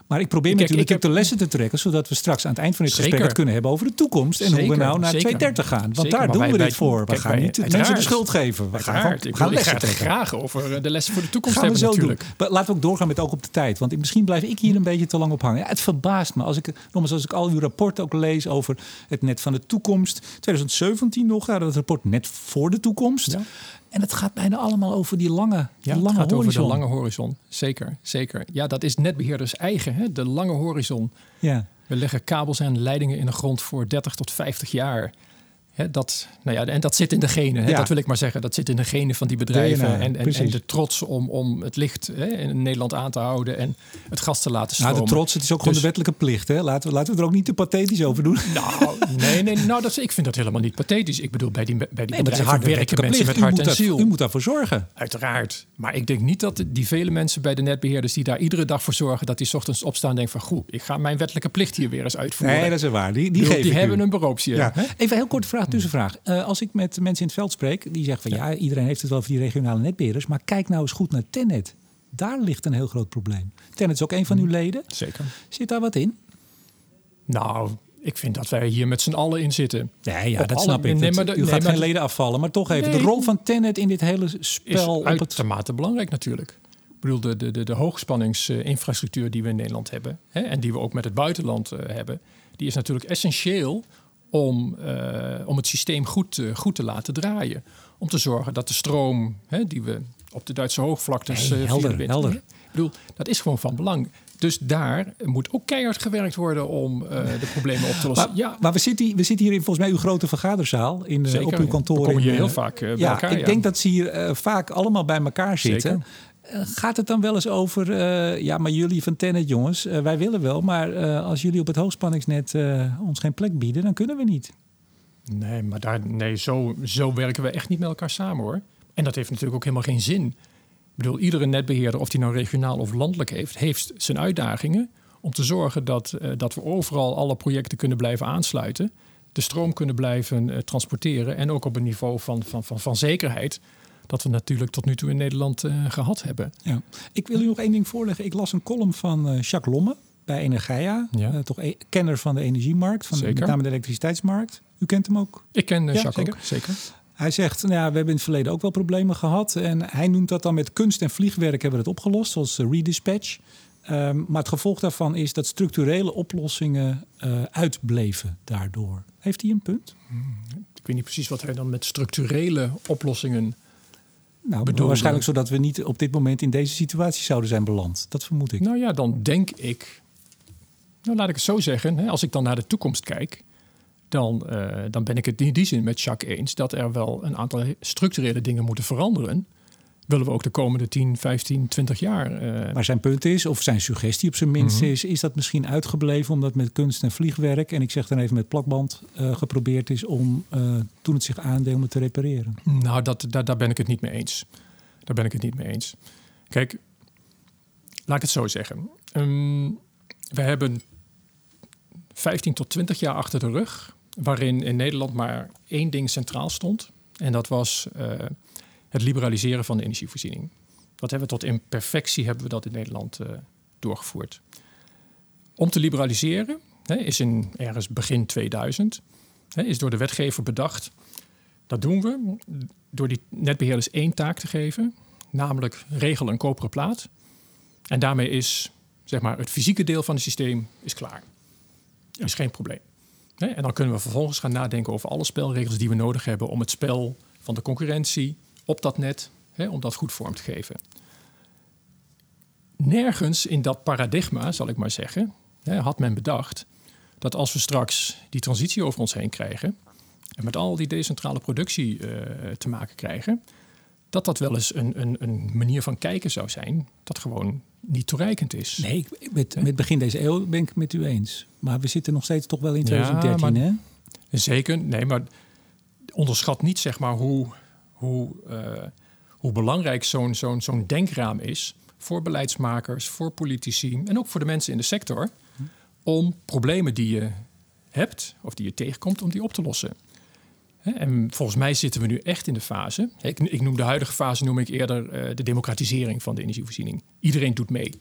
Maar ik probeer Kijk, natuurlijk ik heb- ook de lessen te trekken, zodat we straks aan het eind van dit Zeker. gesprek het kunnen hebben over de toekomst en hoe we nou naar zeker. 230 gaan. Want daar doen wij- we dit voor. We kijk, gaan wij- niet de mensen de schuld geven. We gaan, gaan wil, lessen trekken. graag over eh, de lessen voor de toekomst Gaan we hebben zo natuurlijk. doen. Maar laten we ook doorgaan met ook op de tijd. Want misschien blijf ik hier een beetje te lang op hangen. Ja, het verbaast me. Als ik, nogmaals, als ik al uw rapporten ook lees over het net van de toekomst. 2017 nog, ja, dat rapport net voor de toekomst. Ja. En het gaat bijna allemaal over die lange, Ja, het gaat horizon. over de lange horizon. Zeker, zeker. Ja, dat is netbeheerders eigen, hè? de lange horizon. Ja. We leggen kabels en leidingen in de grond voor 30 tot 50 jaar. Dat, nou ja, en dat zit in de genen, Ja. dat wil ik maar zeggen. Dat zit in de genen van die bedrijven. DNA, en, en, en de trots om, om het licht hè, in Nederland aan te houden en het gas te laten Nou, stromen. de trots, het is ook gewoon Dus- de wettelijke plicht. Hè? Laten, we, laten we er ook niet te pathetisch over doen. Nou, nee, nee, nou, dat, is- ik vind dat helemaal niet pathetisch. Ik bedoel, bij die, bij die Nee, bedrijven hard werken mensen plicht. met U hart moet, en daar, ziel. u moet daarvoor zorgen. Uiteraard. Maar ik denk niet dat die vele mensen bij de netbeheerders die daar iedere dag voor zorgen, dat die 's ochtends opstaan en denken van goed, ik ga mijn wettelijke plicht hier weer eens uitvoeren. Nee, dat is waar. Die, die, bedoel, die hebben u. een beroepsje. Ja. Even een heel korte vraag, tussenvraag. Eh, als ik met mensen in het veld spreek, die zeggen van ja. iedereen heeft het wel over die regionale netbeheerders, maar kijk nou eens goed naar Tennet. Daar ligt een heel groot probleem. Tennet is ook een van uw leden. Zeker. Zit daar wat in? Nou, ik vind dat wij hier met z'n allen in zitten. Ja, ja Op dat alle- snap ik. nee, maar de- u nee, gaat maar geen de- leden afvallen, maar toch even. Nee. De rol van Tennet in dit hele Is spel. Het... uitermate belangrijk natuurlijk. Ik bedoel, de, de, de, de hoogspanningsinfrastructuur die we in Nederland hebben... Hè, en die we ook met het buitenland eh, hebben... die is natuurlijk essentieel om, eh, om het systeem goed, goed te laten draaien. Om te zorgen dat de stroom hè, die we op de Duitse hoogvlaktes... Nee, eh, helder. Ik bedoel, dat is gewoon van belang. Dus daar moet ook keihard gewerkt worden om eh, de problemen op te lossen. Maar, ja, maar we, zitten hier, we zitten hier in volgens mij uw grote vergaderzaal in, Zeker. op uw kantoor. We komen hier heel vaak bij ja, elkaar. ik ja. denk dat ze hier vaak allemaal bij elkaar zitten. Zeker. Gaat het dan wel eens over, eh, ja, maar jullie van Tennet, jongens, eh, wij willen wel, maar eh, als jullie op het hoogspanningsnet ons geen plek bieden, dan kunnen we niet. Nee, maar daar, nee, zo, zo werken we echt niet met elkaar samen hoor. En dat heeft natuurlijk ook helemaal geen zin. Ik bedoel, iedere netbeheerder, of die nou regionaal of landelijk heeft, heeft zijn uitdagingen om te zorgen dat, dat we overal alle projecten kunnen blijven aansluiten. De stroom kunnen blijven transporteren. En ook op een niveau van, van, van, van zekerheid. Dat we natuurlijk tot nu toe in Nederland eh, gehad hebben. Ja. Ik wil u nog één ding voorleggen. Ik las een column van eh, Jacques Lomme bij Energia, Ja. Eh, toch e- kenner van de energiemarkt, van de, met name de elektriciteitsmarkt. U kent hem ook. Ik ken Ja, Jacques zeker. ook, zeker. Hij zegt, nou ja, we hebben in het verleden ook wel problemen gehad. En hij noemt dat dan met kunst en vliegwerk hebben we het opgelost, zoals redispatch. Ehm, maar het gevolg daarvan is dat structurele oplossingen uitbleven daardoor. Heeft hij een punt? Ik weet niet precies wat hij dan met structurele oplossingen Nou, Bedoelde- waarschijnlijk zodat we niet op dit moment in deze situatie zouden zijn beland. Dat vermoed ik. Nou ja, dan denk ik. Nou, laat ik het zo zeggen. Hè, als ik dan naar de toekomst kijk. Dan, eh, dan ben ik het in die zin met Jacques eens dat er wel een aantal structurele dingen moeten veranderen. Willen we ook de komende 10, 15, 20 jaar. eh, Maar zijn punt is, of zijn suggestie op zijn minst Mhm. is, is dat misschien uitgebleven omdat met kunst en vliegwerk, en ik zeg dan even met plakband, eh, geprobeerd is om eh, toen het zich het te repareren. Nou, dat, daar, daar ben ik het niet mee eens. Daar ben ik het niet mee eens. Kijk, laat ik het zo zeggen. Ehm, we hebben 15 tot 20 jaar achter de rug, waarin in Nederland maar één ding centraal stond. En dat was het liberaliseren van de energievoorziening. Dat hebben we tot in perfectie hebben we dat in Nederland eh, doorgevoerd. Om te liberaliseren hè, is in ergens begin 2000 hè, is door de wetgever bedacht. Dat doen we door die netbeheerders één taak te geven, namelijk regel een koperen plaat. En daarmee is zeg maar, het fysieke deel van het systeem is klaar. Is geen probleem. En dan kunnen we vervolgens gaan nadenken over alle spelregels die we nodig hebben om het spel van de concurrentie op dat net, hè, om dat goed vorm te geven. Nergens in dat paradigma, zal ik maar zeggen, hè, had men bedacht dat als we straks die transitie over ons heen krijgen en met al die decentrale productie eh, te maken krijgen, dat dat wel eens een, een, een manier van kijken zou zijn dat gewoon niet toereikend is. Nee, met, met begin deze eeuw ben ik het met u eens. Maar we zitten nog steeds toch wel in Ja, 2013, maar- hè? Zeker, nee, maar onderschat niet zeg maar hoe, hoe, eh, hoe belangrijk zo'n zo'n denkraam is voor beleidsmakers, voor politici en ook voor de mensen in de sector om problemen die je hebt of die je tegenkomt, om die op te lossen. En volgens mij zitten we nu echt in de fase. ik noem de huidige fase noem ik eerder eh, de democratisering van de energievoorziening. Iedereen doet mee.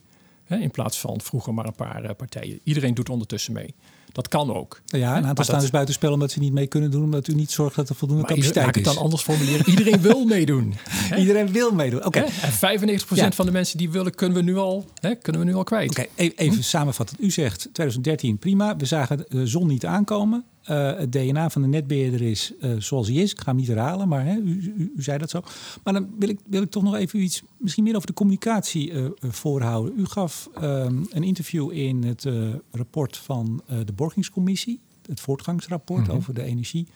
Hè, in plaats van vroeger maar een paar eh, partijen. Iedereen doet ondertussen mee. Dat kan ook. Ja, een aantal staan dus buitenspel omdat ze niet mee kunnen doen, omdat u niet zorgt dat er voldoende maar capaciteit is. Laat ik het dan anders formuleren. Iedereen wil meedoen. Iedereen wil meedoen. Oké. En 95% van de mensen die willen, kunnen we nu al, hè, kunnen we nu al kwijt. Oké, e- even hm? samenvatten. U zegt 2013 prima, we zagen de zon niet aankomen. Uh, het DNA van de netbeheerder is uh, zoals hij is. Ik ga hem niet herhalen, maar hè, u, u, u, zei dat zo. Maar dan wil ik, wil ik toch nog even iets, misschien meer over de communicatie uh, voorhouden. U gaf ehm, een interview in het rapport van de Borgingscommissie, het voortgangsrapport mm -hmm. over, de energie,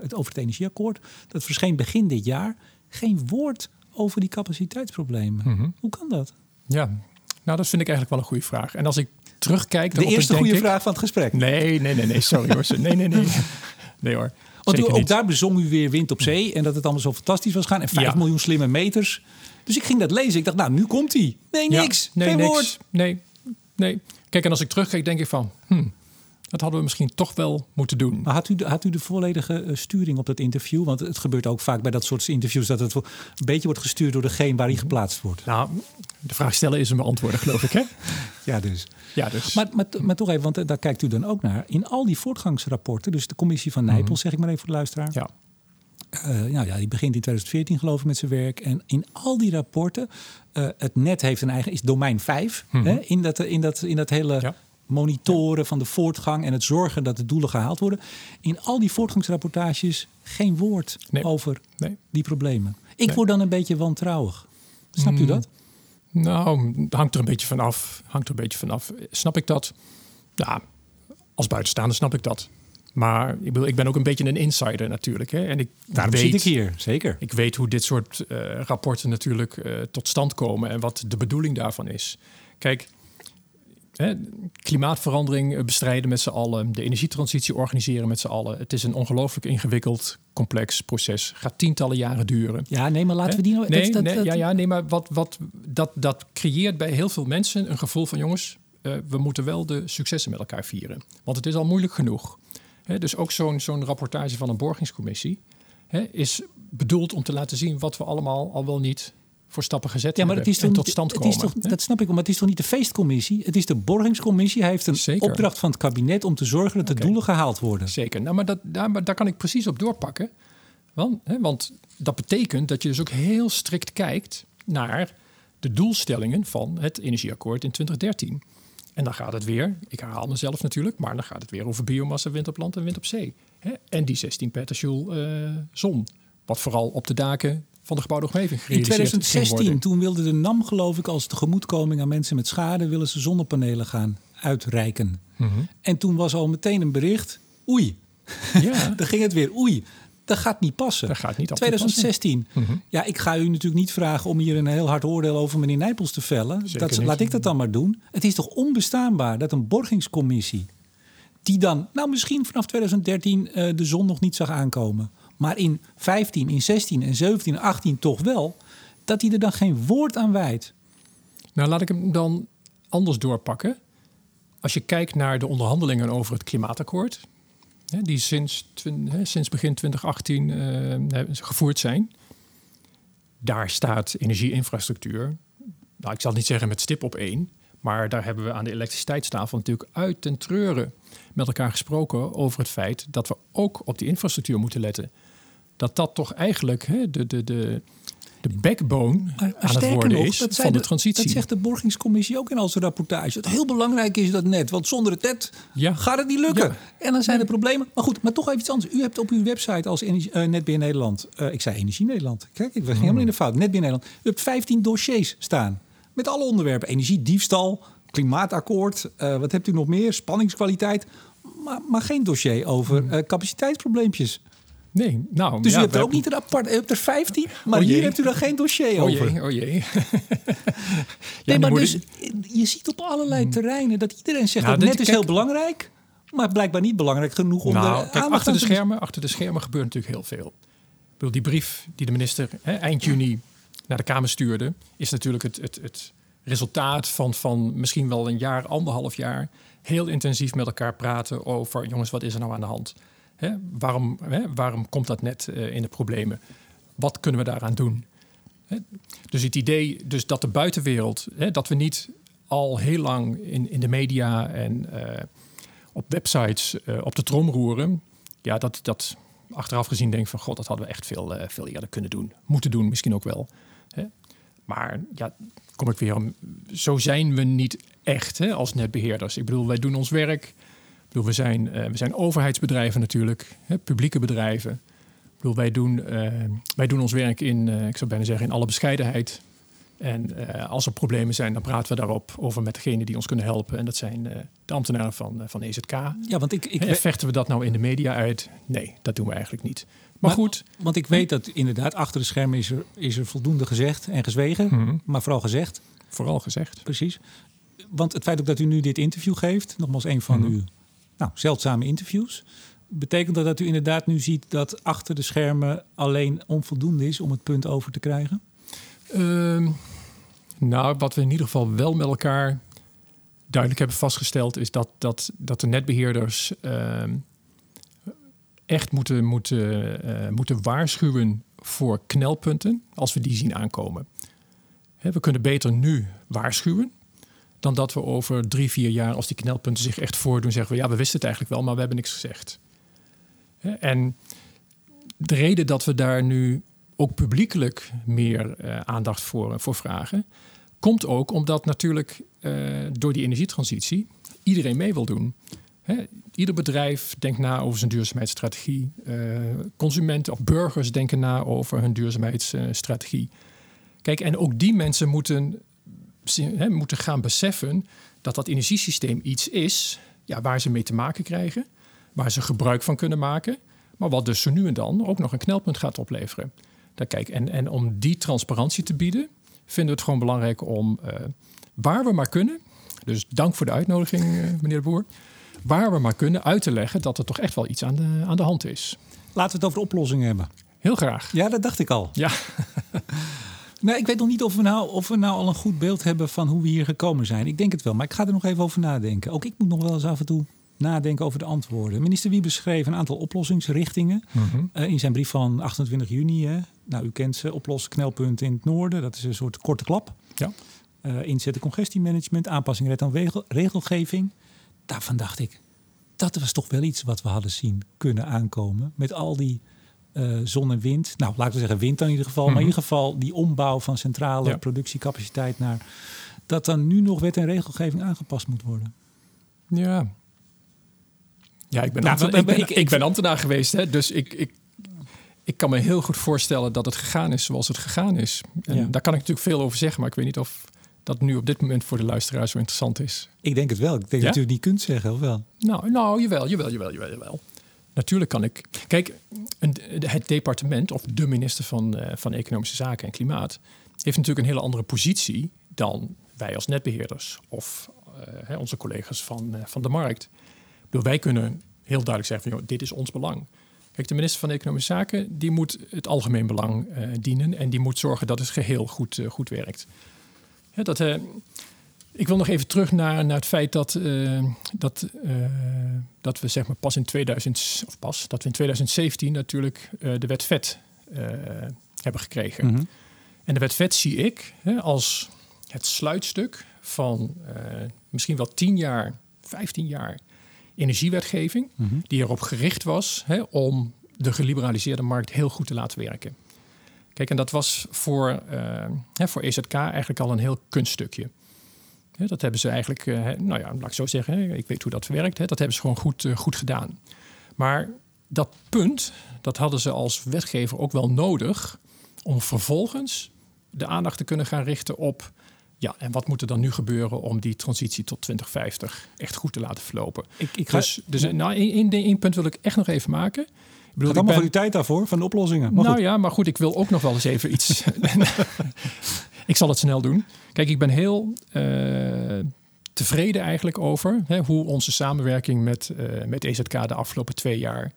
het, over het energieakkoord. Dat verscheen begin dit jaar. Geen woord over die capaciteitsproblemen. Mm -hmm. Hoe kan dat? Ja, nou, dat vind ik eigenlijk wel een goede vraag. En als ik terugkijk... De eerste goede vraag van het gesprek. Nee, nee, nee, nee. Sorry hoor. Nee, nee, nee. Nee hoor. Want u, ook daar bezong u weer wind op zee en dat het allemaal zo fantastisch was gaan. En 5 ja. miljoen slimme meters. Dus ik ging dat lezen. Ik dacht, nou, nu komt hij. Nee, niks. Ja, nee, Geen niks. woord. Nee, nee. Kijk, en als ik terugkijk, denk ik van... Hmm, dat hadden we misschien toch wel moeten doen. Maar had u de, had u de volledige uh, sturing op dat interview? Want het gebeurt ook vaak bij dat soort interviews... dat het een beetje wordt gestuurd door degene waar hij geplaatst wordt. Nou, de vraag stellen is een beantwoorden, geloof ik, hè? ja, dus. Ja, dus. Maar, maar, maar toch even, want daar kijkt u dan ook naar. In al die voortgangsrapporten, dus de commissie van Nijpels... Mm -hmm. zeg ik maar even voor de luisteraar... Ja. Uh, nou ja, die begint in 2014 geloof ik met zijn werk. En in al die rapporten, uh, het net heeft een eigen, is domein 5. Mm -hmm. hè, in, dat, in, dat, in dat hele ja monitoren van de voortgang en het zorgen dat de doelen gehaald worden. In al die voortgangsrapportages geen woord nee. over nee. die problemen. Ik nee. word dan een beetje wantrouwig. Snapt u dat? Mm, nou, hangt er een beetje vanaf. Hangt er een beetje vanaf. Snap ik dat? Ja, als buitenstaander snap ik dat. Maar ik, bedoel, ik ben ook een beetje een insider natuurlijk. Hè? En ik Daarom weet, zit ik hier, zeker. Ik weet hoe dit soort uh, rapporten natuurlijk uh, tot stand komen en wat de bedoeling daarvan is. Kijk, Hè, klimaatverandering bestrijden met z'n allen, de energietransitie organiseren met z'n allen. Het is een ongelooflijk ingewikkeld, complex proces. Gaat tientallen jaren duren. Ja, nee, maar laten Hè? we die nou... Nee, dat, dat, nee, dat, ja, ja, nee, maar wat, wat, dat, dat creëert bij heel veel mensen een gevoel van... jongens, uh, we moeten wel de successen met elkaar vieren. Want het is al moeilijk genoeg. Hè, dus ook zo'n zo'n rapportage van een borgingscommissie... Hè, is bedoeld om te laten zien wat we allemaal al wel niet voor stappen gezet ja, maar het is toch, tot stand het komen. Is toch, dat snap ik, maar het is toch niet de feestcommissie? Het is de borgingscommissie. Hij heeft een Zeker. opdracht van het kabinet om te zorgen dat de doelen gehaald worden. Zeker, nou, maar, dat, daar, maar daar kan ik precies op doorpakken. Want, hè, want dat betekent dat je dus ook heel strikt kijkt naar de doelstellingen van het energieakkoord in 2013. En dan gaat het weer, ik herhaal mezelf natuurlijk, maar dan gaat het weer over biomassa, wind op land en wind op zee. Hè? En die 16 petajoule uh, zon. Wat vooral op de daken van de gebouwde omgeving In gerealiseerd ging 2016, worden. toen wilde de NAM geloof ik als tegemoetkoming aan mensen met schade... willen ze zonnepanelen gaan uitreiken. Mhm. En toen was al meteen een bericht, oei. Ja, Dan ging het weer, oei. Dat gaat niet passen. dat gaat niet altijd 2016. Mhm. Ja, ik ga u natuurlijk niet vragen om hier een heel hard oordeel over meneer Nijpels te vellen. Zeker Dat, niet. laat ik dat dan maar doen. Het is toch onbestaanbaar dat een borgingscommissie, die dan, nou misschien vanaf 2013 eh, de zon nog niet zag aankomen, maar in 15, in 16 en 17 en 18 toch wel, dat hij er dan geen woord aan wijdt. Nou, laat ik hem dan anders doorpakken. Als je kijkt naar de onderhandelingen over het klimaatakkoord, die sinds, sinds begin 2018 eh, gevoerd zijn, daar staat energieinfrastructuur, nou, ik zal niet zeggen met stip op één, maar daar hebben we aan de elektriciteitstafel natuurlijk uit ten treuren met elkaar gesproken over het feit dat we ook op die infrastructuur moeten letten. Dat dat toch eigenlijk hè, de, de, de, de backbone Maar, maar aan het worden nog, is dat, van de transitie. dat zegt de borgingscommissie ook in al zijn rapportage. Het heel belangrijk is dat net, want zonder het net Ja. gaat het niet lukken. Ja. En dan zijn er problemen. Maar goed, maar toch even iets anders. U hebt op uw website als energie, eh, Netbeheer Nederland, eh, ik zei Energie Nederland. Kijk, ik was Hmm. helemaal in de fout. Netbeheer Nederland. U hebt 15 dossiers staan. Met alle onderwerpen. Energiediefstal, klimaatakkoord. eh, wat hebt u nog meer? Spanningskwaliteit. Maar, maar geen dossier over Hmm. capaciteitsprobleempjes. Nee, nou, Dus ja, u hebt er ook hebben- niet een apart. U hebt er 15, maar Oh hier hebt u dan geen dossier Oh over. jee, oh jee. nee, maar dus je ziet op allerlei terreinen dat iedereen zegt Nou, dat dit- net is kijk- heel belangrijk, maar blijkbaar niet belangrijk genoeg om nou, kijk, aandacht achter de, te schermen, achter de schermen gebeurt natuurlijk heel veel. Ik bedoel, die brief die de minister hè, eind juni naar de Kamer stuurde, is natuurlijk het, het, het resultaat van, van misschien wel een jaar, anderhalf jaar, heel intensief met elkaar praten over, jongens, wat is er nou aan de hand? Hè, waarom, hè, waarom komt dat net eh, in de problemen? Wat kunnen we daaraan doen? Hè, Dus het idee dus dat de buitenwereld, hè, dat we niet al heel lang in, in de media en eh, op websites eh, op de trom roeren. Ja, dat, dat achteraf gezien denk van god, dat hadden we echt veel, veel eerder kunnen doen. Moeten doen, misschien ook wel. Hè? Maar ja, kom ik weer om. Zo zijn we niet echt hè, als netbeheerders. Ik bedoel, wij doen ons werk. Bedoel, we zijn, we zijn overheidsbedrijven natuurlijk, hè, publieke bedrijven. Ik bedoel, wij doen, wij doen ons werk in, ik zou bijna zeggen, in alle bescheidenheid. En als er problemen zijn, dan praten we daarop over met degene die ons kunnen helpen. En dat zijn de ambtenaren van, van EZK. Ja, want ik, ik en vechten we dat nou in de media uit? Nee, dat doen we eigenlijk niet. Maar, maar goed. Want ik weet dat inderdaad achter de schermen is er, is er voldoende gezegd en gezwegen. Mm -hmm. Maar vooral gezegd. Vooral gezegd. Precies. Want het feit ook dat u nu dit interview geeft, nogmaals een van mm -hmm. uw nou, zeldzame interviews. Betekent dat dat u inderdaad nu ziet dat achter de schermen alleen onvoldoende is om het punt over te krijgen? Um, nou, wat we in ieder geval wel met elkaar duidelijk hebben vastgesteld, is dat, dat, dat de netbeheerders uh, echt moeten, moeten, uh, moeten waarschuwen voor knelpunten als we die zien aankomen. We kunnen beter nu waarschuwen dan dat we over drie, vier jaar, als die knelpunten zich echt voordoen, zeggen we ja, we wisten het eigenlijk wel, maar we hebben niks gezegd. En de reden dat we daar nu ook publiekelijk meer uh, aandacht voor, voor vragen. Komt ook omdat natuurlijk uh, door die energietransitie iedereen mee wil doen. Ieder bedrijf denkt na over zijn duurzaamheidsstrategie. Uh, consumenten of burgers denken na over hun duurzaamheidsstrategie. Kijk, en ook die mensen moeten, hè, moeten gaan beseffen dat dat energiesysteem iets is ja, waar ze mee te maken krijgen, waar ze gebruik van kunnen maken, maar wat dus zo nu en dan ook nog een knelpunt gaat opleveren. Daar, kijk, en, en om die transparantie te bieden, vinden we het gewoon belangrijk om uh, waar we maar kunnen, dus dank voor de uitnodiging, uh, meneer de Boer, waar we maar kunnen uit te leggen dat er toch echt wel iets aan de, aan de hand is. Laten we het over oplossingen hebben. Heel graag. Ja, dat dacht ik al. Ja. nou, ik weet nog niet of we, nou, of we nou al een goed beeld hebben van hoe we hier gekomen zijn. Ik denk het wel, maar ik ga er nog even over nadenken. Ook ik moet nog wel eens af en toe nadenken over de antwoorden. Minister Wiebes schreef een aantal oplossingsrichtingen mm-hmm. uh, in zijn brief van 28 juni. Hè. Nou, u kent ze, oplossen knelpunten in het noorden. Dat is een soort korte klap. Ja. Uh, inzetten congestiemanagement, aanpassing red aan regel, regelgeving. Daarvan dacht ik, dat was toch wel iets wat we hadden zien kunnen aankomen. Met al die uh, zon en wind. Nou, laten we zeggen wind in ieder geval. Maar in ieder geval die ombouw van centrale ja. productiecapaciteit naar... dat dan nu nog wet en regelgeving aangepast moet worden. Ja, ja, ik ben, nou, ambtenaar, ik, ben, ik, ik ben ambtenaar geweest, hè, dus ik, ik, ik kan me heel goed voorstellen dat het gegaan is zoals het gegaan is. En ja. daar kan ik natuurlijk veel over zeggen, maar ik weet niet of dat nu op dit moment voor de luisteraar zo interessant is. Ik denk het wel. Ik denk ja? dat u het niet kunt zeggen, of wel? Nou, nou jawel, jawel, jawel, jawel, jawel. Natuurlijk kan ik. Kijk, het departement of de minister van, uh, van Economische Zaken en Klimaat heeft natuurlijk een hele andere positie dan wij als netbeheerders of uh, onze collega's van, uh, van de markt. Bedoel, wij kunnen heel duidelijk zeggen van joh, dit is ons belang. Kijk, de minister van Economische Zaken die moet het algemeen belang dienen en die moet zorgen dat het geheel goed, goed werkt. Ja, dat, ik wil nog even terug naar, naar het feit dat, dat, dat we zeg maar pas in 2000 of pas dat we in 2017 natuurlijk de wet vet hebben gekregen. Mm -hmm. En de wet vet zie ik hè, als het sluitstuk van misschien wel 10 jaar, 15 jaar energiewetgeving, mm-hmm. die erop gericht was hè, om de geliberaliseerde markt heel goed te laten werken. Kijk, en dat was voor, hè, voor EZK eigenlijk al een heel kunststukje. Dat hebben ze eigenlijk, uh, nou ja, laat ik zo zeggen, ik weet hoe dat werkt, hè, dat hebben ze gewoon goed, uh, goed gedaan. Maar dat punt, dat hadden ze als wetgever ook wel nodig om vervolgens de aandacht te kunnen gaan richten op ja, en wat moet er dan nu gebeuren om die transitie tot 2050 echt goed te laten verlopen? Ik, ik ga, dus dus nou, één, één punt wil ik echt nog even maken. Ik bedoel, allemaal ben... uw tijd daarvoor, van de oplossingen. Maar nou goed. ja, maar goed, ik wil ook nog wel eens even iets... ik zal het snel doen. Kijk, ik ben heel uh, tevreden eigenlijk over hè, hoe onze samenwerking met, uh, met EZK de afgelopen twee jaar...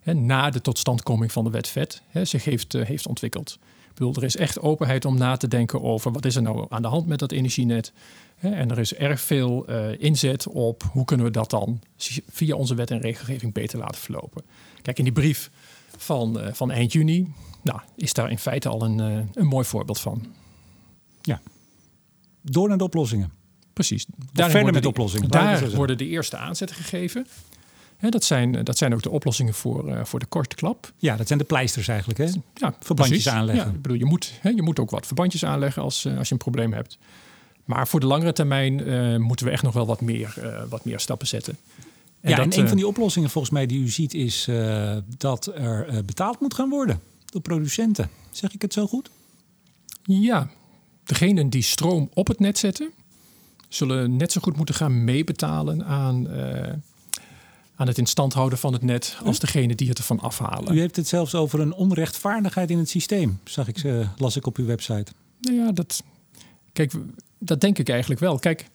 Hè, na de totstandkoming van de wet VET hè, zich heeft, uh, heeft ontwikkeld. Ik bedoel, er is echt openheid om na te denken over wat is er nou aan de hand met dat energienet. En er is erg veel inzet op hoe kunnen we dat dan via onze wet en regelgeving beter laten verlopen. Kijk, in die brief van, uh, van eind juni nou, is daar in feite al een, uh, een mooi voorbeeld van. Ja. Door naar de oplossingen. Precies. verder worden met de- oplossingen, Daar worden de eerste aanzetten gegeven. Dat, zijn, dat zijn ook de oplossingen voor, eh, voor de korte klap. Ja, dat zijn de pleisters eigenlijk. Hè? Ja, Verbandjes precies. aanleggen. Ja, ik bedoel, je, moet, je moet ook wat verbandjes aanleggen als, eh, als je een probleem hebt. Maar voor de langere termijn eh, moeten we echt nog wel wat meer, eh, wat meer stappen zetten. En ja, dat, en een eh, van die oplossingen volgens mij die u ziet is eh, dat er eh, betaald moet gaan worden door producenten. Zeg ik het zo goed? Ja, degenen die stroom op het net zetten, zullen net zo goed moeten gaan meebetalen aan, aan het in stand houden van het net als degene die het ervan afhalen. U heeft het zelfs over een onrechtvaardigheid in het systeem, zag ik, las ik op uw website. Nou ja, dat, kijk, dat denk ik eigenlijk wel. Kijk,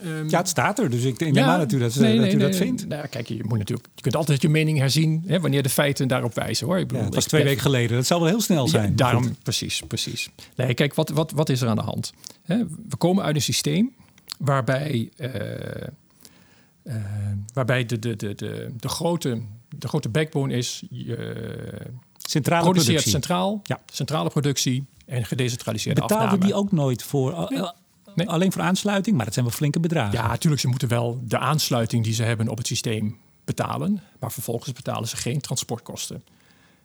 ehm, Ja, het staat er, dus ik neem aan dat u dat, nee, dat, nee, u dat nee. vindt. Nou, kijk, je, moet natuurlijk, je kunt altijd je mening herzien hè, wanneer de feiten daarop wijzen. Hoor. Ik Ja, bedoel, het was twee weken geleden, dat zal wel heel snel Ja, zijn. daarom, Goed. precies, precies. Nee, kijk, wat, wat, wat is er aan de hand? Hè, we komen uit een systeem waarbij, eh, eh, waarbij de, de, de, de, de, grote, de grote backbone is... je Centrale produceert productie. centraal, Ja. centrale productie en gedecentraliseerde Betaalden afname. die ook nooit voor, eh, eh, Nee. alleen voor aansluiting, maar dat zijn wel flinke bedragen. Ja, natuurlijk, ze moeten wel de aansluiting die ze hebben op het systeem betalen. Maar vervolgens betalen ze geen transportkosten.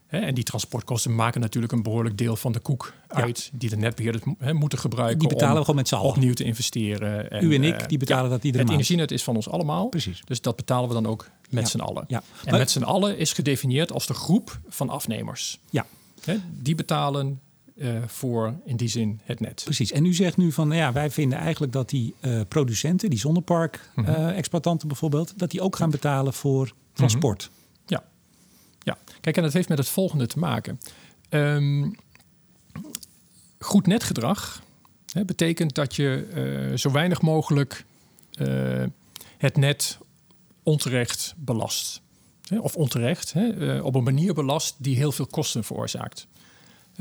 En die transportkosten maken natuurlijk een behoorlijk deel van de koek uit... die de netbeheerders moeten gebruiken Die betalen we om gewoon met z'n allen. opnieuw te investeren. U en ik, eh, die betalen dat iedere Het maand. energienet is van ons allemaal. Precies. Dus dat betalen we dan ook met Ja. z'n allen. Ja. En Maar- met z'n allen is gedefinieerd als de groep van afnemers. Ja, die betalen eh, voor in die zin het net. precies. En u zegt nu van, ja, wij vinden eigenlijk dat die eh, producenten, die Mhm. zonnepark-exploitanten bijvoorbeeld, dat die ook gaan betalen voor transport. Ja. ja, kijk, en dat heeft met het volgende te maken. Ehm, goed netgedrag hè, betekent dat je eh, zo weinig mogelijk eh, het net onterecht belast. Hè, of onterecht, hè, eh, op een manier belast die heel veel kosten veroorzaakt.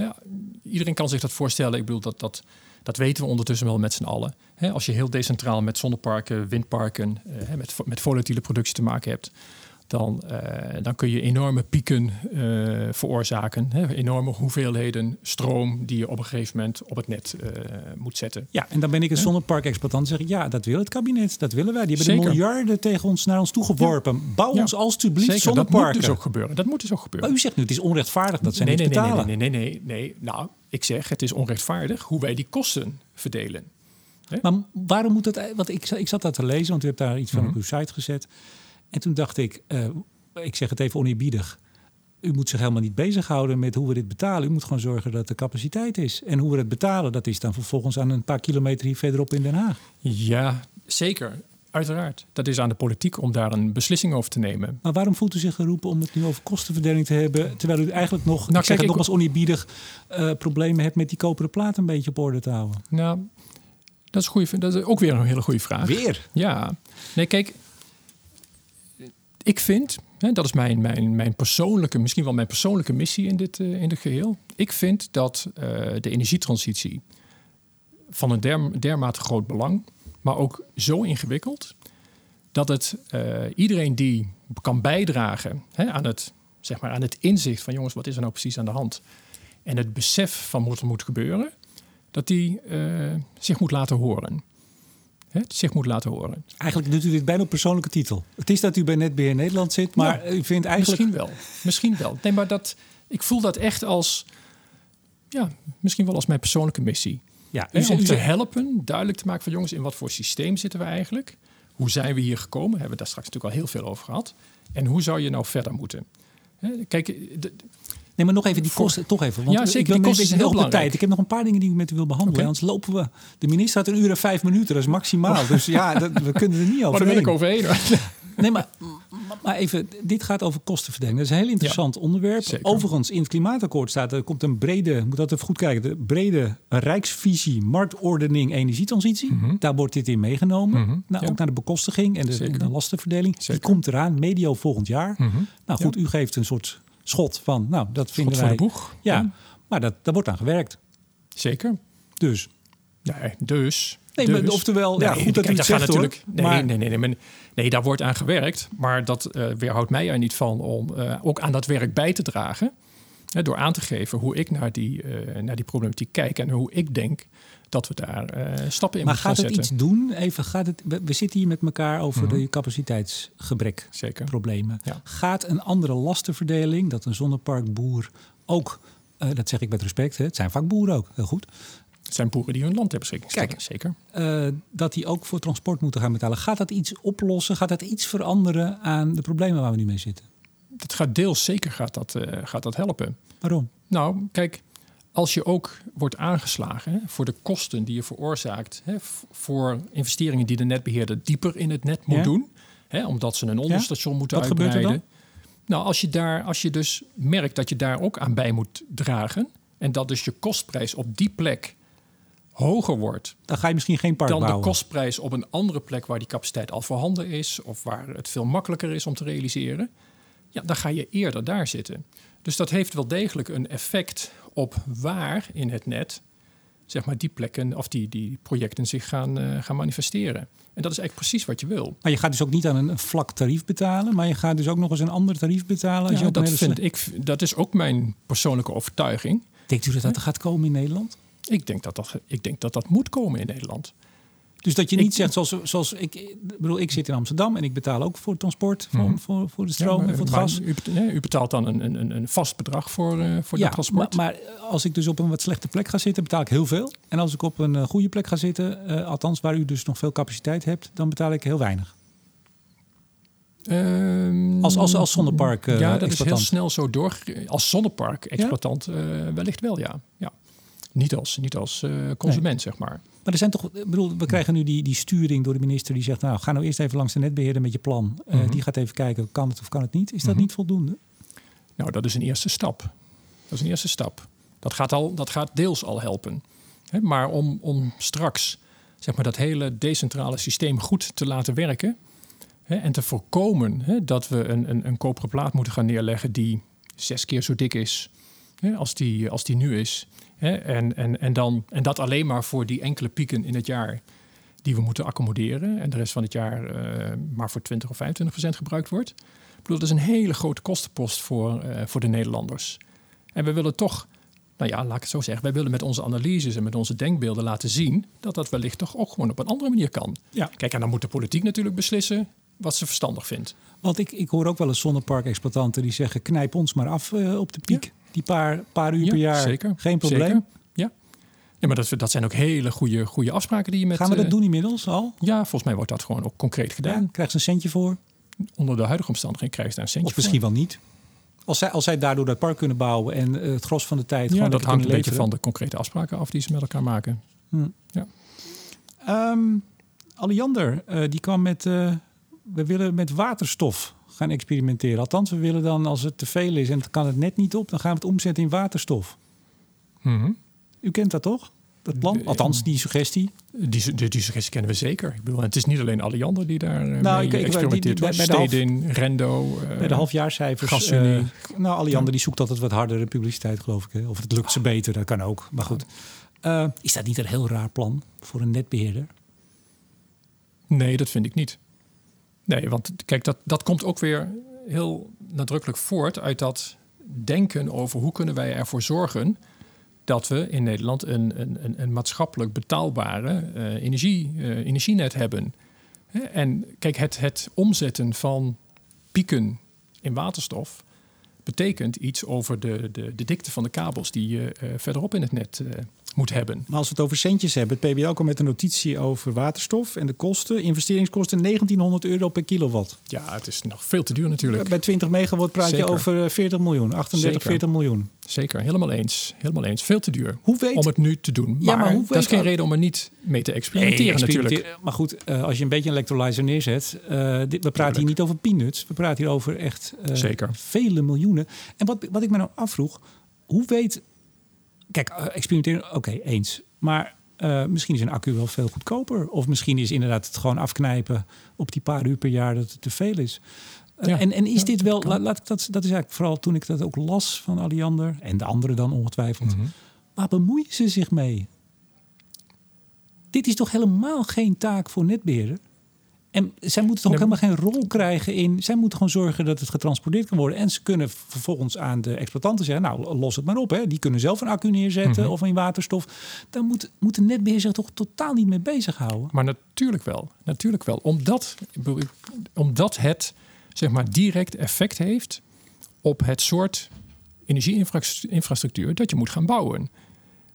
Ja, iedereen kan zich dat voorstellen. Ik bedoel, dat, dat, dat weten we ondertussen wel met z'n allen. Als je heel decentraal met zonneparken, windparken, eh, met, met volatiele productie te maken hebt, dan, eh, dan kun je enorme pieken eh, veroorzaken. Hè, enorme hoeveelheden stroom die je op een gegeven moment op het net eh, moet zetten. Ja, en dan ben ik een zonnepark-exploitant en zeg ik, ja, dat wil het kabinet, dat willen wij. Die hebben de miljarden tegen ons naar ons toegeworpen. Bouw Ja. ons alstublieft Zeker, dat zonneparken. moet dus ook gebeuren. Dat moet dus ook gebeuren. Maar u zegt nu, het is onrechtvaardig dat zij nee, niet nee, betalen. nee, nee, nee, nee, nee. Nou, ik zeg, het is onrechtvaardig hoe wij die kosten verdelen. Maar waarom moet het... Want ik, ik zat daar te lezen, want u hebt daar iets van Mhm. op uw site gezet. En toen dacht ik, eh, ik zeg het even oneerbiedig. U moet zich helemaal niet bezighouden met hoe we dit betalen. U moet gewoon zorgen dat er capaciteit is. En hoe we het betalen, dat is dan vervolgens aan een paar kilometer hier verderop in Den Haag. Ja, zeker. Uiteraard. Dat is aan de politiek om daar een beslissing over te nemen. Maar waarom voelt u zich geroepen om het nu over kostenverdeling te hebben... terwijl u eigenlijk nog, Nou, ik zeg kijk, het nogmaals oneerbiedig... eh, problemen hebt met die koperen plaat een beetje op orde te houden? Nou, dat is, dat is ook weer een hele goede vraag. Weer? Ja. Nee, kijk. Ik vind, hè, dat is mijn, mijn, mijn persoonlijke, misschien wel mijn persoonlijke missie in dit, eh, in dit geheel. Ik vind dat eh, de energietransitie van een der, dermate groot belang, maar ook zo ingewikkeld, dat het eh, iedereen die kan bijdragen hè, aan, het, zeg maar, aan het inzicht van jongens, wat is er nou precies aan de hand? En het besef van wat er moet gebeuren, dat die zich moet laten horen. Hè, zich moet laten horen. Eigenlijk doet u dit bijna op persoonlijke titel. Het is dat u bij Netbeheer Nederland zit, maar Ja, u vindt eigenlijk... Misschien wel. Misschien wel. Nee, maar dat, ik voel dat echt als, ja, misschien wel als mijn persoonlijke missie. Ja, Hè, u, om u, te helpen, duidelijk te maken van jongens, in wat voor systeem zitten we eigenlijk? Hoe zijn we hier gekomen? Hebben we daar straks natuurlijk al heel veel over gehad. En hoe zou je nou verder moeten? Hè, Kijk, de- Nee, maar nog even die kosten, toch even. Want Ja, zeker, ben die kosten beetje zijn heel belangrijk. tijd. Ik heb nog een paar dingen die ik met u wil behandelen. Anders lopen we. De minister had een uur en vijf minuten, dat is maximaal. Dus ja, dat, we kunnen er niet maar over. daar wil ik overheen. Nee, maar, maar- maar even, dit gaat over kostenverdeling. Dat is een heel interessant onderwerp. zeker. Overigens, in het klimaatakkoord staat er komt een brede, moet dat even goed kijken, de brede rijksvisie, marktordening, energietransitie. Daar wordt dit in meegenomen. Mhm, Nou, ja. ook naar de bekostiging en de, lastenverdeling. Zeker. Die komt eraan, medio volgend jaar. Mhm. Nou goed, u geeft een soort schot van, nou, dat vinden Schot voor wij. de boeg. Ja, maar dat, daar wordt aan gewerkt. Zeker. Dus. Nee, dus. Nee, dus. maar oftewel, ja, goed dat u kijk, het daar zegt, hoor. natuurlijk, nee, Maar- nee, nee, nee, nee, daar wordt aan gewerkt. Maar dat eh weerhoudt mij er niet van om eh, ook aan dat werk bij te dragen. Hè, door aan te geven hoe ik naar die, eh, naar die problematiek kijk en hoe ik denk dat we daar eh, stappen in maar moeten gaat gaan het zetten. iets doen? Even, gaat het, we, we zitten hier met elkaar over Mhm. de capaciteitsgebrek Zeker. problemen. Ja. Gaat een andere lastenverdeling, dat een zonneparkboer ook, eh, dat zeg ik met respect, hè, het zijn vaak boeren ook, heel goed, Het zijn boeren die hun land hebben beschikking Kijk. Zeker. eh, dat die ook voor transport moeten gaan betalen. Gaat dat iets oplossen? Gaat dat iets veranderen aan de problemen waar we nu mee zitten? Dat gaat deels zeker gaat dat, gaat dat helpen. Waarom? Nou, kijk, als je ook wordt aangeslagen hè, voor de kosten die je veroorzaakt hè, voor investeringen die de netbeheerder dieper in het net moet Ja. doen, hè, omdat ze een onderstation moeten Wat gebeurt er uitbreiden. Nou, als je, daar, als je dus merkt dat je daar ook aan bij moet dragen en dat dus je kostprijs op die plek hoger wordt Dan ga je misschien geen park dan bouwen. de kostprijs op een andere plek waar die capaciteit al voorhanden is of waar het veel makkelijker is om te realiseren, ja, dan ga je eerder daar zitten. Dus dat heeft wel degelijk een effect op waar in het net zeg maar, die plekken of die, die projecten zich gaan, eh, gaan manifesteren. En dat is eigenlijk precies wat je wil. Maar je gaat dus ook niet aan een vlak tarief betalen, maar je gaat dus ook nog eens een ander tarief betalen. Als Ja, dat, hele vind ik, dat is ook mijn persoonlijke overtuiging. Denkt u dat dat gaat komen in Nederland? Ik denk dat dat, ik denk dat, dat moet komen in Nederland. Dus dat je Ik- niet zegt zoals, zoals ik, ik bedoel, ik zit in Amsterdam en ik betaal ook voor het transport, voor, Mhm. voor, voor de stroom Ja, en voor het gas. U, nee, u betaalt dan een, een, een vast bedrag voor, eh, voor ja, dat transport. Maar, maar als ik dus op een wat slechte plek ga zitten, betaal ik heel veel. En als ik op een eh, goede plek ga zitten, eh, althans waar u dus nog veel capaciteit hebt, dan betaal ik heel weinig. Ehm, Als, als, als zonnepark ja, dat is heel snel zo door. Als zonnepark-exploitant wellicht wel, ja. ja. Niet als, niet als consument, zeg maar. Maar er zijn toch, ik bedoel, we krijgen nu die, die sturing door de minister die zegt, nou ga nou eerst even langs de netbeheerder met je plan. Eh, Mhm. Die gaat even kijken, kan het of kan het niet. Is dat Mhm. niet voldoende? Nou, dat is een eerste stap. Dat is een eerste stap. Dat gaat, al, dat gaat deels al helpen. Maar om, om straks zeg maar, dat hele decentrale systeem goed te laten werken... En te voorkomen dat we een, een, een koperen plaat moeten gaan neerleggen... die zes keer zo dik is als, die, als die nu is. Hè, en, en, en, dan, en dat alleen maar voor die enkele pieken in het jaar die we moeten accommoderen... en de rest van het jaar eh, maar voor 20 of 25 procent gebruikt wordt... Ik bedoel, dat is een hele grote kostenpost voor, eh, voor de Nederlanders. En we willen toch, nou ja, laat ik het zo zeggen, wij willen met onze analyses en met onze denkbeelden laten zien dat dat wellicht toch ook gewoon op een andere manier kan. Ja. Kijk, en dan moet de politiek natuurlijk beslissen wat ze verstandig vindt. Want ik, ik hoor ook wel eens zonneparkexploitanten die zeggen, knijp ons maar af eh, op de piek. Die paar, paar uur Ja, per jaar, zeker. geen probleem. Zeker. Ja. ja, maar dat, dat zijn ook hele goede, goede afspraken die je met... Gaan we dat eh, doen inmiddels al? Ja, volgens mij wordt dat gewoon ook concreet gedaan. Ja, krijgt ze een centje voor? Onder de huidige omstandigheden krijg je daar een centje Of misschien wel niet. Als zij, als zij daardoor dat park kunnen bouwen en eh, het gros van de tijd. Ja, dat hangt een beetje van de concrete afspraken af die ze met elkaar maken. Ehm Alliander, eh, die kwam met, we willen met waterstof gaan experimenteren. Althans, we willen dan als het te veel is en het kan het net niet op, dan gaan we het omzetten in waterstof. Mhm. U kent dat toch? Dat plan? Eh, Althans, die suggestie. Die, die, die suggestie kennen we zeker. Ik bedoel, het is niet alleen Alliander die daar Nou, eh, mee ik- ik- experimenteert. die- bij half- Stedin, Rendo. Bij de halfjaarcijfers. GasUnie. eh, nou, Alliander die zoekt altijd wat hardere publiciteit, geloof ik. Hè? Of het lukt ze beter, dat kan ook. Maar goed. Is dat niet een heel raar plan voor een netbeheerder? Nee, dat vind ik niet. Nee, want kijk, dat, dat komt ook weer heel nadrukkelijk voort uit dat denken over hoe kunnen wij ervoor zorgen dat we in Nederland een, een, een, maatschappelijk betaalbare eh, energie, eh, energienet hebben. En kijk, het, het omzetten van pieken in waterstof betekent iets over de, de, de dikte van de kabels die je eh, verderop in het net moet hebben. Maar als we het over centjes hebben, het PBL komt met een notitie over waterstof en de kosten. Investeringskosten 1900 euro per kilowatt. Ja, het is nog veel te duur natuurlijk. Bij 20 megawatt praat je over eh, 40 miljoen, 38, Zeker. 40 miljoen. Zeker, helemaal eens. Helemaal eens. Veel te duur Hoe weet om het nu te doen. Maar, Ja, maar hoe dat is geen reden om er niet mee te experimenteren Nee, natuurlijk. Maar goed, eh, als je een beetje een electrolyzer neerzet. eh, dit, we praten hier niet over peanuts. We praten hier over echt eh, Zeker. vele miljoenen. En wat, wat ik me nou afvroeg. Hoe weet... Kijk, eh, experimenteren, oké, eens. Maar eh, misschien is een accu wel veel goedkoper. Of misschien is inderdaad het gewoon afknijpen op die paar uur per jaar dat het te veel is. Eh, Ja. en, en is Ja, dit wel, laat ik dat, dat is eigenlijk vooral toen ik dat ook las van Alliander en de anderen dan ongetwijfeld. Mhm. Waar bemoeien ze zich mee? Dit is toch helemaal geen taak voor netbeheerder? En zij moeten toch ook helemaal geen rol krijgen in. Zij moeten gewoon zorgen dat het getransporteerd kan worden. En ze kunnen vervolgens aan de exploitanten zeggen: Nou, los het maar op. Hè. Die kunnen zelf een accu neerzetten Mhm. of een waterstof. Dan moet, moet de netbeheer zich toch totaal niet mee bezighouden. Maar natuurlijk wel. Natuurlijk wel. Omdat, omdat het zeg maar, direct effect heeft op het soort energieinfrastructuur dat je moet gaan bouwen.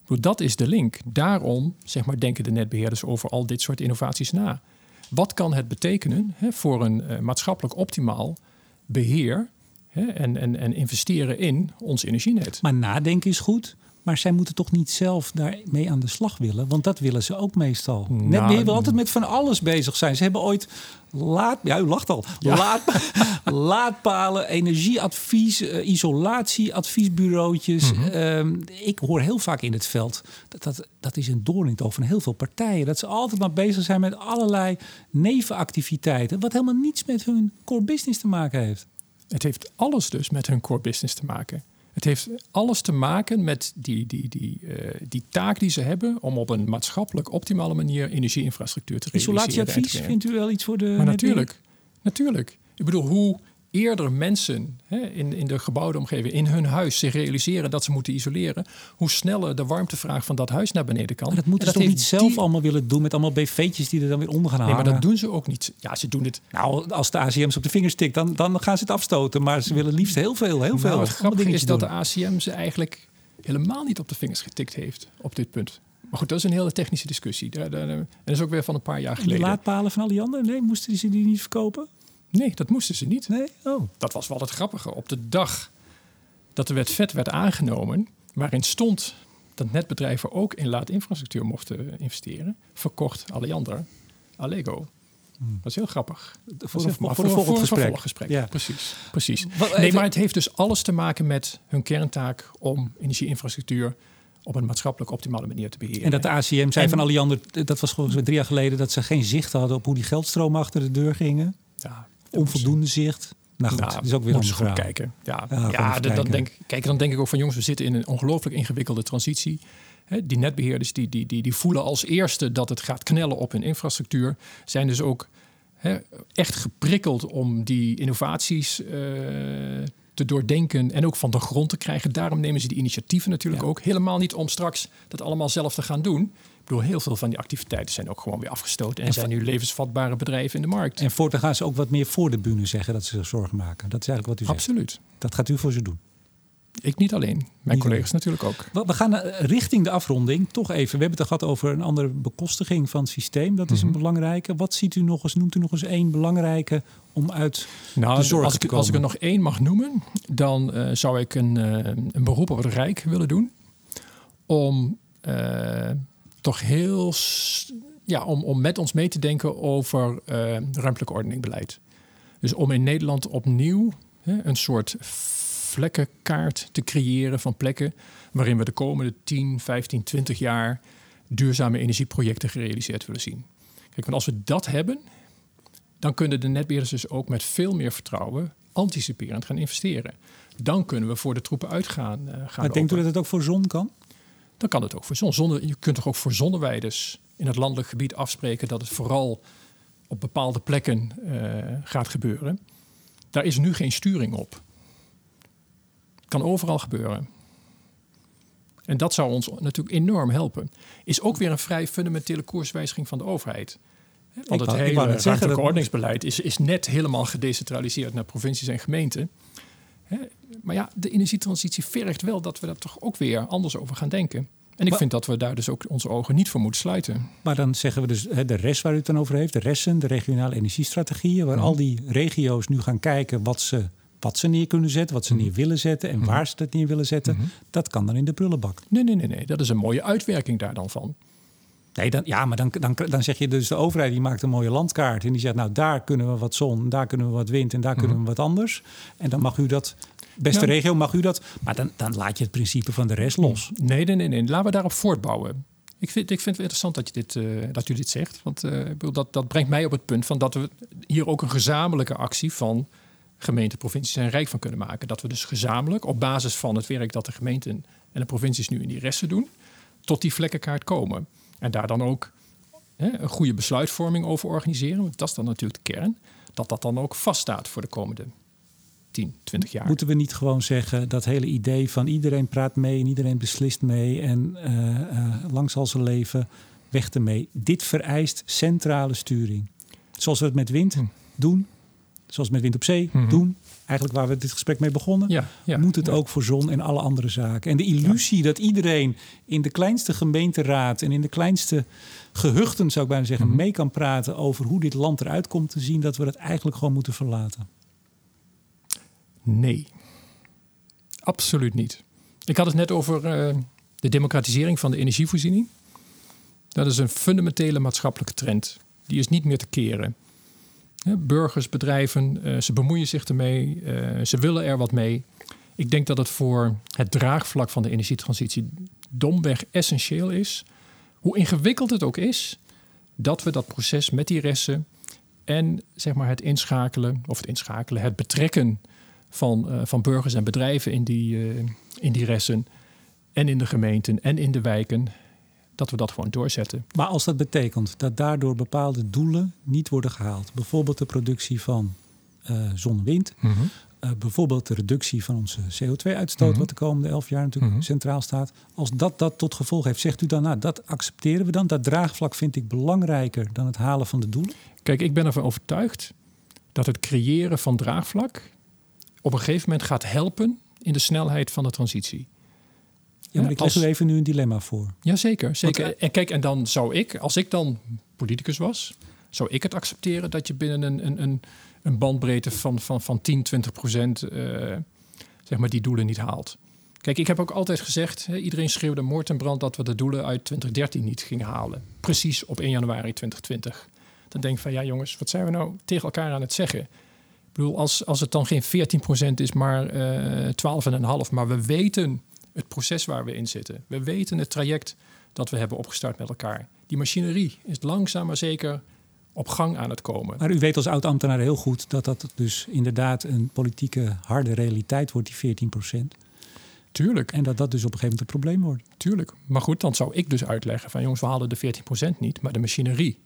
Dat is de link. Daarom zeg maar, denken de netbeheerders over al dit soort innovaties na. Wat kan het betekenen hè, voor een eh, maatschappelijk optimaal beheer hè, en, en, en investeren in ons energienet? Maar nadenken is goed. Maar zij moeten toch niet zelf daarmee aan de slag willen? Want dat willen ze ook meestal. Nou, Netbeheer wil altijd met van alles bezig zijn. Ze hebben ooit laad... Ja, u lacht al. Ja. Laad, laadpalen, energieadvies, eh, isolatieadviesbureautjes. Mhm. Ehm, ik hoor heel vaak in het veld... Dat, dat, dat is een doorn in het oog van heel veel partijen. Dat ze altijd maar bezig zijn met allerlei nevenactiviteiten... wat helemaal niets met hun core business te maken heeft. Het heeft alles dus met hun core business te maken. Het heeft alles te maken met die, die, die, eh, die taak die ze hebben om op een maatschappelijk optimale manier energieinfrastructuur te realiseren. Isolatieadvies, vindt u wel iets voor de Maar natuurlijk, natuurlijk. Ik bedoel, hoe eerder mensen hè, in, in de gebouwde omgeving, in hun huis, zich realiseren dat ze moeten isoleren, hoe sneller de warmtevraag van dat huis naar beneden kan. Maar dat moeten En ze toch niet zelf die- allemaal willen doen met allemaal BV'tjes die er dan weer onder gaan Nee, hangen? maar dat doen ze ook niet. Ja, ze doen het. Nou, als de ACM's op de vingers tikt, dan, dan gaan ze het afstoten. Maar ze willen liefst heel veel, heel veel. Nou, het grappige is dat de ACM ze eigenlijk helemaal niet op de vingers getikt heeft op dit punt. Maar goed, dat is een hele technische discussie. En dat is ook weer van een paar jaar En de geleden. laadpalen van al die anderen, nee, moesten ze die niet verkopen? Nee, dat moesten ze niet. Nee? Oh. Dat was wel het grappige. Op de dag dat de wet vet werd aangenomen, waarin stond dat netbedrijven ook in laadinfrastructuur mochten investeren, verkocht Alliander Allego. Dat is heel grappig. Hmm. Voor, heel- voor, een volgend gesprek. Ja. Precies, precies. Wat- Nee, maar het heeft dus alles te maken met hun kerntaak om energieinfrastructuur op een maatschappelijk optimale manier te beheren. En dat de ACM zei En- van Alliander, dat was mij drie jaar geleden, dat ze geen zicht hadden op hoe die geldstromen achter de deur gingen. ja, Onvoldoende zicht. Nou goed, Nou, is ook weer een gewoon kijken. Ja, Ja, ja, kijken. denk, kijk, dan denk ik ook van jongens, we zitten in een ongelooflijk ingewikkelde transitie. Die netbeheerders die, die, die, die voelen als eerste dat het gaat knellen op hun infrastructuur. Zijn dus ook echt geprikkeld om die innovaties eh, te doordenken en ook van de grond te krijgen. Daarom nemen ze die initiatieven natuurlijk Ja. ook. Helemaal niet om straks dat allemaal zelf te gaan doen. Bedoel, heel veel van die activiteiten zijn ook gewoon weer afgestoten en, En zijn nu levensvatbare bedrijven in de markt. En voortaan gaan ze ook wat meer voor de bühne zeggen dat ze zich zorgen maken. Dat is eigenlijk wat u zegt. Absoluut. Dat gaat u voor ze doen. Ik niet alleen. Mijn Niet collega's natuurlijk ook. We gaan eh, richting de afronding. Toch even, we hebben het gehad over een andere bekostiging van het systeem. Dat is een Mhm. belangrijke. Wat ziet u nog eens, noemt u nog eens één belangrijke om uit Nou, de zorgen als, te ik, als ik er nog één mag noemen, dan eh, zou ik een, eh, een beroep op het Rijk willen doen. Om toch heel. Ja, om, om met ons mee te denken over eh ruimtelijk ordeningbeleid. Dus om in Nederland opnieuw hè, een soort vlekkenkaart te creëren van plekken waarin we de komende 10, 15, 20 jaar duurzame energieprojecten gerealiseerd willen zien. Kijk, want als we dat hebben, dan kunnen de netbeheerders dus ook met veel meer vertrouwen anticiperend gaan investeren. Dan kunnen we voor de troepen uitgaan. eh gaan Maar denkt u dat het ook voor zon kan? Dan kan het ook voor zon. Zonne, je kunt toch ook voor zonneweiders in het landelijk gebied afspreken dat het vooral op bepaalde plekken eh, gaat gebeuren. Daar is nu geen sturing op. Het kan overal gebeuren. En dat zou ons natuurlijk enorm helpen. Is ook weer een vrij fundamentele koerswijziging van de overheid. Want het hele dat- ordeningsbeleid is, is net helemaal gedecentraliseerd naar provincies en gemeenten. Hè, Maar ja, de energietransitie vergt wel dat we daar toch ook weer anders over gaan denken. En ik Maar- vind dat we daar dus ook onze ogen niet voor moeten sluiten. Maar dan zeggen we dus hè, de rest waar u het dan over heeft, de resten, de regionale energiestrategieën, waar Mhm. al die regio's nu gaan kijken wat ze, wat ze neer kunnen zetten, wat ze Mhm. neer willen zetten en waar ze dat neer willen zetten. Dat kan dan in de prullenbak. Nee, nee, nee, nee. Dat is een mooie uitwerking daar dan van. Nee, dan, ja, maar dan, dan, dan zeg je dus de overheid die maakt een mooie landkaart en die zegt nou daar kunnen we wat zon, daar kunnen we wat wind en daar kunnen we wat anders. En dan mag u dat, beste regio, mag u dat, maar dan, dan laat je het principe van de rest los. Nee, nee, nee, nee. Laten we daarop voortbouwen. Ik vind, ik vind het interessant dat, je dit, eh, dat u dit zegt. Want eh, dat, dat brengt mij op het punt van dat we hier ook een gezamenlijke actie van gemeenten, provincies en Rijk van kunnen maken. Dat we dus gezamenlijk op basis van het werk dat de gemeenten en de provincies nu in die resten doen, tot die vlekkenkaart komen. En daar dan ook hè, een goede besluitvorming over organiseren, want dat is dan natuurlijk de kern, dat dat dan ook vaststaat voor de komende 10, 20 jaar. Moeten we niet gewoon zeggen dat hele idee van iedereen praat mee en iedereen beslist mee en uh, uh, lang zal ze leven, weg ermee. Dit vereist centrale sturing. Zoals we het met wind hm. doen, zoals met wind op zee mm -hmm. doen, eigenlijk waar we dit gesprek mee begonnen, ja, ja, moet het ja. ook voor zon en alle andere zaken. En de illusie dat iedereen in de kleinste gemeenteraad en in de kleinste gehuchten, zou ik bijna zeggen, Mhm. mee kan praten over hoe dit land eruit komt te zien, dat we dat eigenlijk gewoon moeten verlaten. Nee, absoluut niet. Ik had het net over uh, de democratisering van de energievoorziening. Dat is een fundamentele maatschappelijke trend. Die is niet meer te keren. Burgers, bedrijven, uh, ze bemoeien zich ermee. Uh, ze willen er wat mee. Ik denk dat het voor het draagvlak van de energietransitie domweg essentieel is. Hoe ingewikkeld het ook is, dat we dat proces met die resten en zeg maar het inschakelen, of het inschakelen, het betrekken van, uh, van burgers en bedrijven in die, in die resten en in de gemeenten en in de wijken, dat we dat gewoon doorzetten. Maar als dat betekent dat daardoor bepaalde doelen niet worden gehaald, bijvoorbeeld de productie van uh, zon en wind, mm -hmm. uh, bijvoorbeeld de reductie van onze CO2-uitstoot, mm -hmm. wat de komende elf jaar natuurlijk mm -hmm. centraal staat, als dat dat tot gevolg heeft, zegt u dan, nou, dat accepteren we dan? Dat draagvlak vind ik belangrijker dan het halen van de doelen? Kijk, ik ben ervan overtuigd dat het creëren van draagvlak op een gegeven moment gaat helpen in de snelheid van de transitie. Ja, maar ik leg als... u even nu een dilemma voor. Jazeker, zeker. Want, en kijk, en dan zou ik, als ik dan politicus was, zou ik het accepteren dat je binnen een, een, een, een bandbreedte van, van, van 10, 20 procent uh, zeg maar die doelen niet haalt. Kijk, ik heb ook altijd gezegd, hè, iedereen schreeuwde moord en brand dat we de doelen uit 2013 niet gingen halen. Precies op 1 januari 2020. Dan denk ik van, ja jongens, wat zijn we nou tegen elkaar aan het zeggen? Ik bedoel, als, als het dan geen 14% is, maar uh, 12,5%. Maar we weten het proces waar we in zitten. We weten het traject dat we hebben opgestart met elkaar. Die machinerie is langzaam maar zeker op gang aan het komen. Maar u weet als oud-ambtenaar heel goed dat dat dus inderdaad een politieke harde realiteit wordt, die 14% Tuurlijk. En dat dat dus op een gegeven moment een probleem wordt. Tuurlijk. Maar goed, dan zou ik dus uitleggen van jongens, we halen de 14% niet, maar de machinerie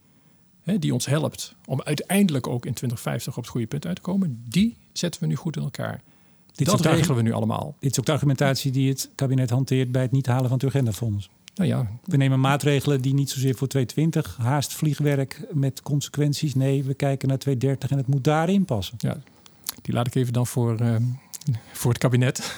hè, die ons helpt om uiteindelijk ook in 2050 op het goede punt uit te komen, die zetten we nu goed in elkaar. Dit dat regelen we nu allemaal. Dit is ook de argumentatie die het kabinet hanteert bij het niet halen van het Urgendafonds. Nou ja. We nemen maatregelen die niet zozeer voor 220, haast vliegwerk met consequenties. Nee, we kijken naar 230 en het moet daarin passen. Ja, die laat ik even dan voor, uh, voor het kabinet.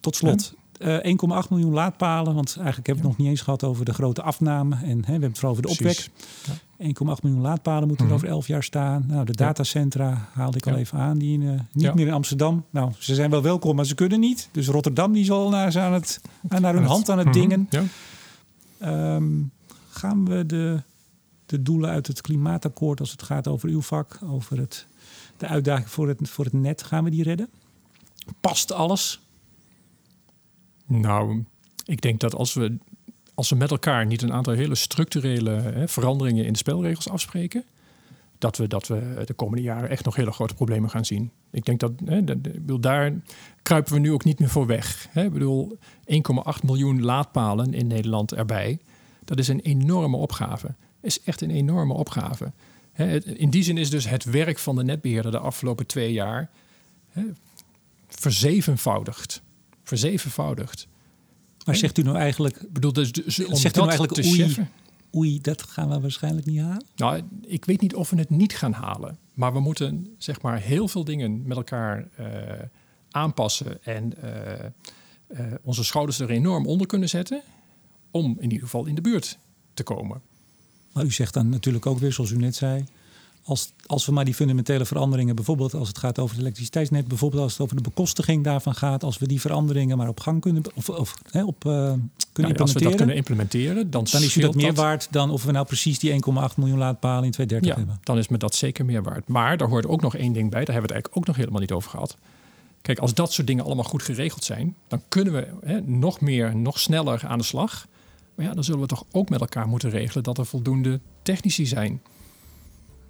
Tot slot, uh, 1,8 miljoen laadpalen. Want eigenlijk hebben we het nog niet eens gehad over de grote afname. En hè, we hebben het vooral over de opwek. Ja. 1,8 miljoen laadpalen moeten er -hmm. over 11 jaar staan. Nou, de datacentra haalde ik al even aan. Die in, uh, niet ja. meer in Amsterdam. Nou, ze zijn wel welkom, maar ze kunnen niet. Dus Rotterdam die zal naar, aan het, naar hun hand aan het -hmm. dingen. Um, gaan we de, de doelen uit het klimaatakkoord... als het gaat over uw vak, over het, de uitdaging voor het, voor het net... gaan we die redden? Past alles? Nou, ik denk dat als we, als we met elkaar niet een aantal hele structurele hè, veranderingen in de spelregels afspreken, dat we, dat we de komende jaren echt nog hele grote problemen gaan zien. Ik denk dat, hè, daar kruipen we nu ook niet meer voor weg. Hè. Ik bedoel, 1,8 miljoen laadpalen in Nederland erbij. Dat is een enorme opgave. Is echt een enorme opgave. Hè, in die zin is dus het werk van de netbeheerder de afgelopen twee jaar verzevenvoudigd verzevenvoudigd. Maar zegt u nou eigenlijk... Bedoel, dus, dus zegt u nou eigenlijk oei, cheffen, oei, dat gaan we waarschijnlijk niet halen? Nou, ik weet niet of we het niet gaan halen. Maar we moeten zeg maar heel veel dingen met elkaar uh, aanpassen... en uh, uh, onze schouders er enorm onder kunnen zetten... om in ieder geval in de buurt te komen. Maar u zegt dan natuurlijk ook weer, zoals u net zei... Als, als we maar die fundamentele veranderingen, bijvoorbeeld als het gaat over het elektriciteitsnet, bijvoorbeeld als het over de bekostiging daarvan gaat, als we die veranderingen maar op gang kunnen, of, of hè, op, uh, kunnen nou, implementeren. Als we dat kunnen implementeren, dan, dan is dat meer waard dan of we nou precies die 1,8 miljoen laadpalen in 2030 ja, hebben. Dan is me dat zeker meer waard. Maar daar hoort ook nog één ding bij, daar hebben we het eigenlijk ook nog helemaal niet over gehad. Kijk, als dat soort dingen allemaal goed geregeld zijn, dan kunnen we hè, nog meer, nog sneller aan de slag. Maar ja, dan zullen we toch ook met elkaar moeten regelen dat er voldoende technici zijn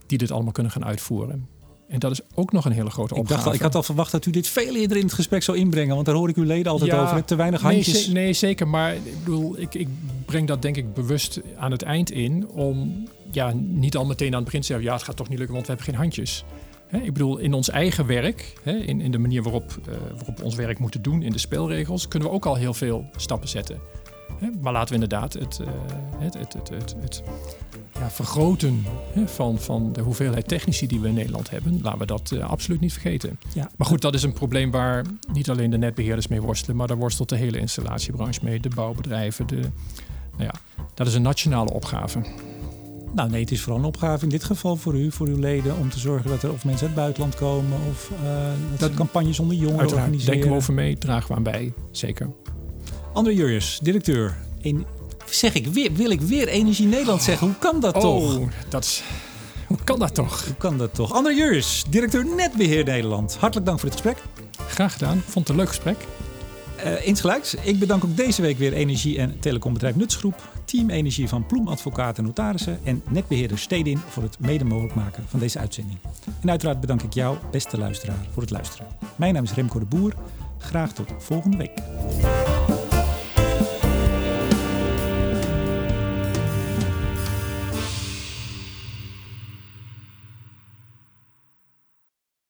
die dit allemaal kunnen gaan uitvoeren. En dat is ook nog een hele grote ik opgave. Dacht al, ik had al verwacht dat u dit veel eerder in het gesprek zou inbrengen. Want daar hoor ik uw leden altijd over. Te weinig handjes. Nee, nee, zeker. Maar ik bedoel, ik, ik breng dat denk ik bewust aan het eind in. Om ja, niet al meteen aan het begin te zeggen... ja, het gaat toch niet lukken, want we hebben geen handjes. ik bedoel, in ons eigen werk, in, in de manier waarop, uh, waarop we ons werk moeten doen... in de spelregels, kunnen we ook al heel veel stappen zetten. Maar laten we inderdaad het, uh, het, het, het, het, het ja, vergroten van, van de hoeveelheid technici die we in Nederland hebben, laten we dat uh, absoluut niet vergeten. Ja. Maar goed, dat is een probleem waar niet alleen de netbeheerders mee worstelen, maar daar worstelt de hele installatiebranche mee, de bouwbedrijven. De, nou ja, dat is een nationale opgave. Nou nee, het is vooral een opgave in dit geval voor u, voor uw leden, om te zorgen dat er of mensen uit het buitenland komen of uh, dat, dat campagnes onder jongeren organiseren. denken we over mee, dragen we aan bij, zeker. André Jurjes, directeur. In, zeg ik weer, wil ik weer Energie Nederland zeggen. Hoe kan dat oh, toch? Dat is, hoe kan dat toch? Hoe kan dat toch? André Jurjes, directeur Netbeheer Nederland. Hartelijk dank voor dit gesprek. Graag gedaan. Vond het een leuk gesprek. Uh, insgelijks. Ik bedank ook deze week weer energie- en telecombedrijf Nutsgroep, Team Energie van Ploem Advocaten en Notarissen en netbeheerder Stedin voor het mede mogelijk maken van deze uitzending. En uiteraard bedank ik jou, beste luisteraar, voor het luisteren. Mijn naam is Remco de Boer. Graag tot volgende week.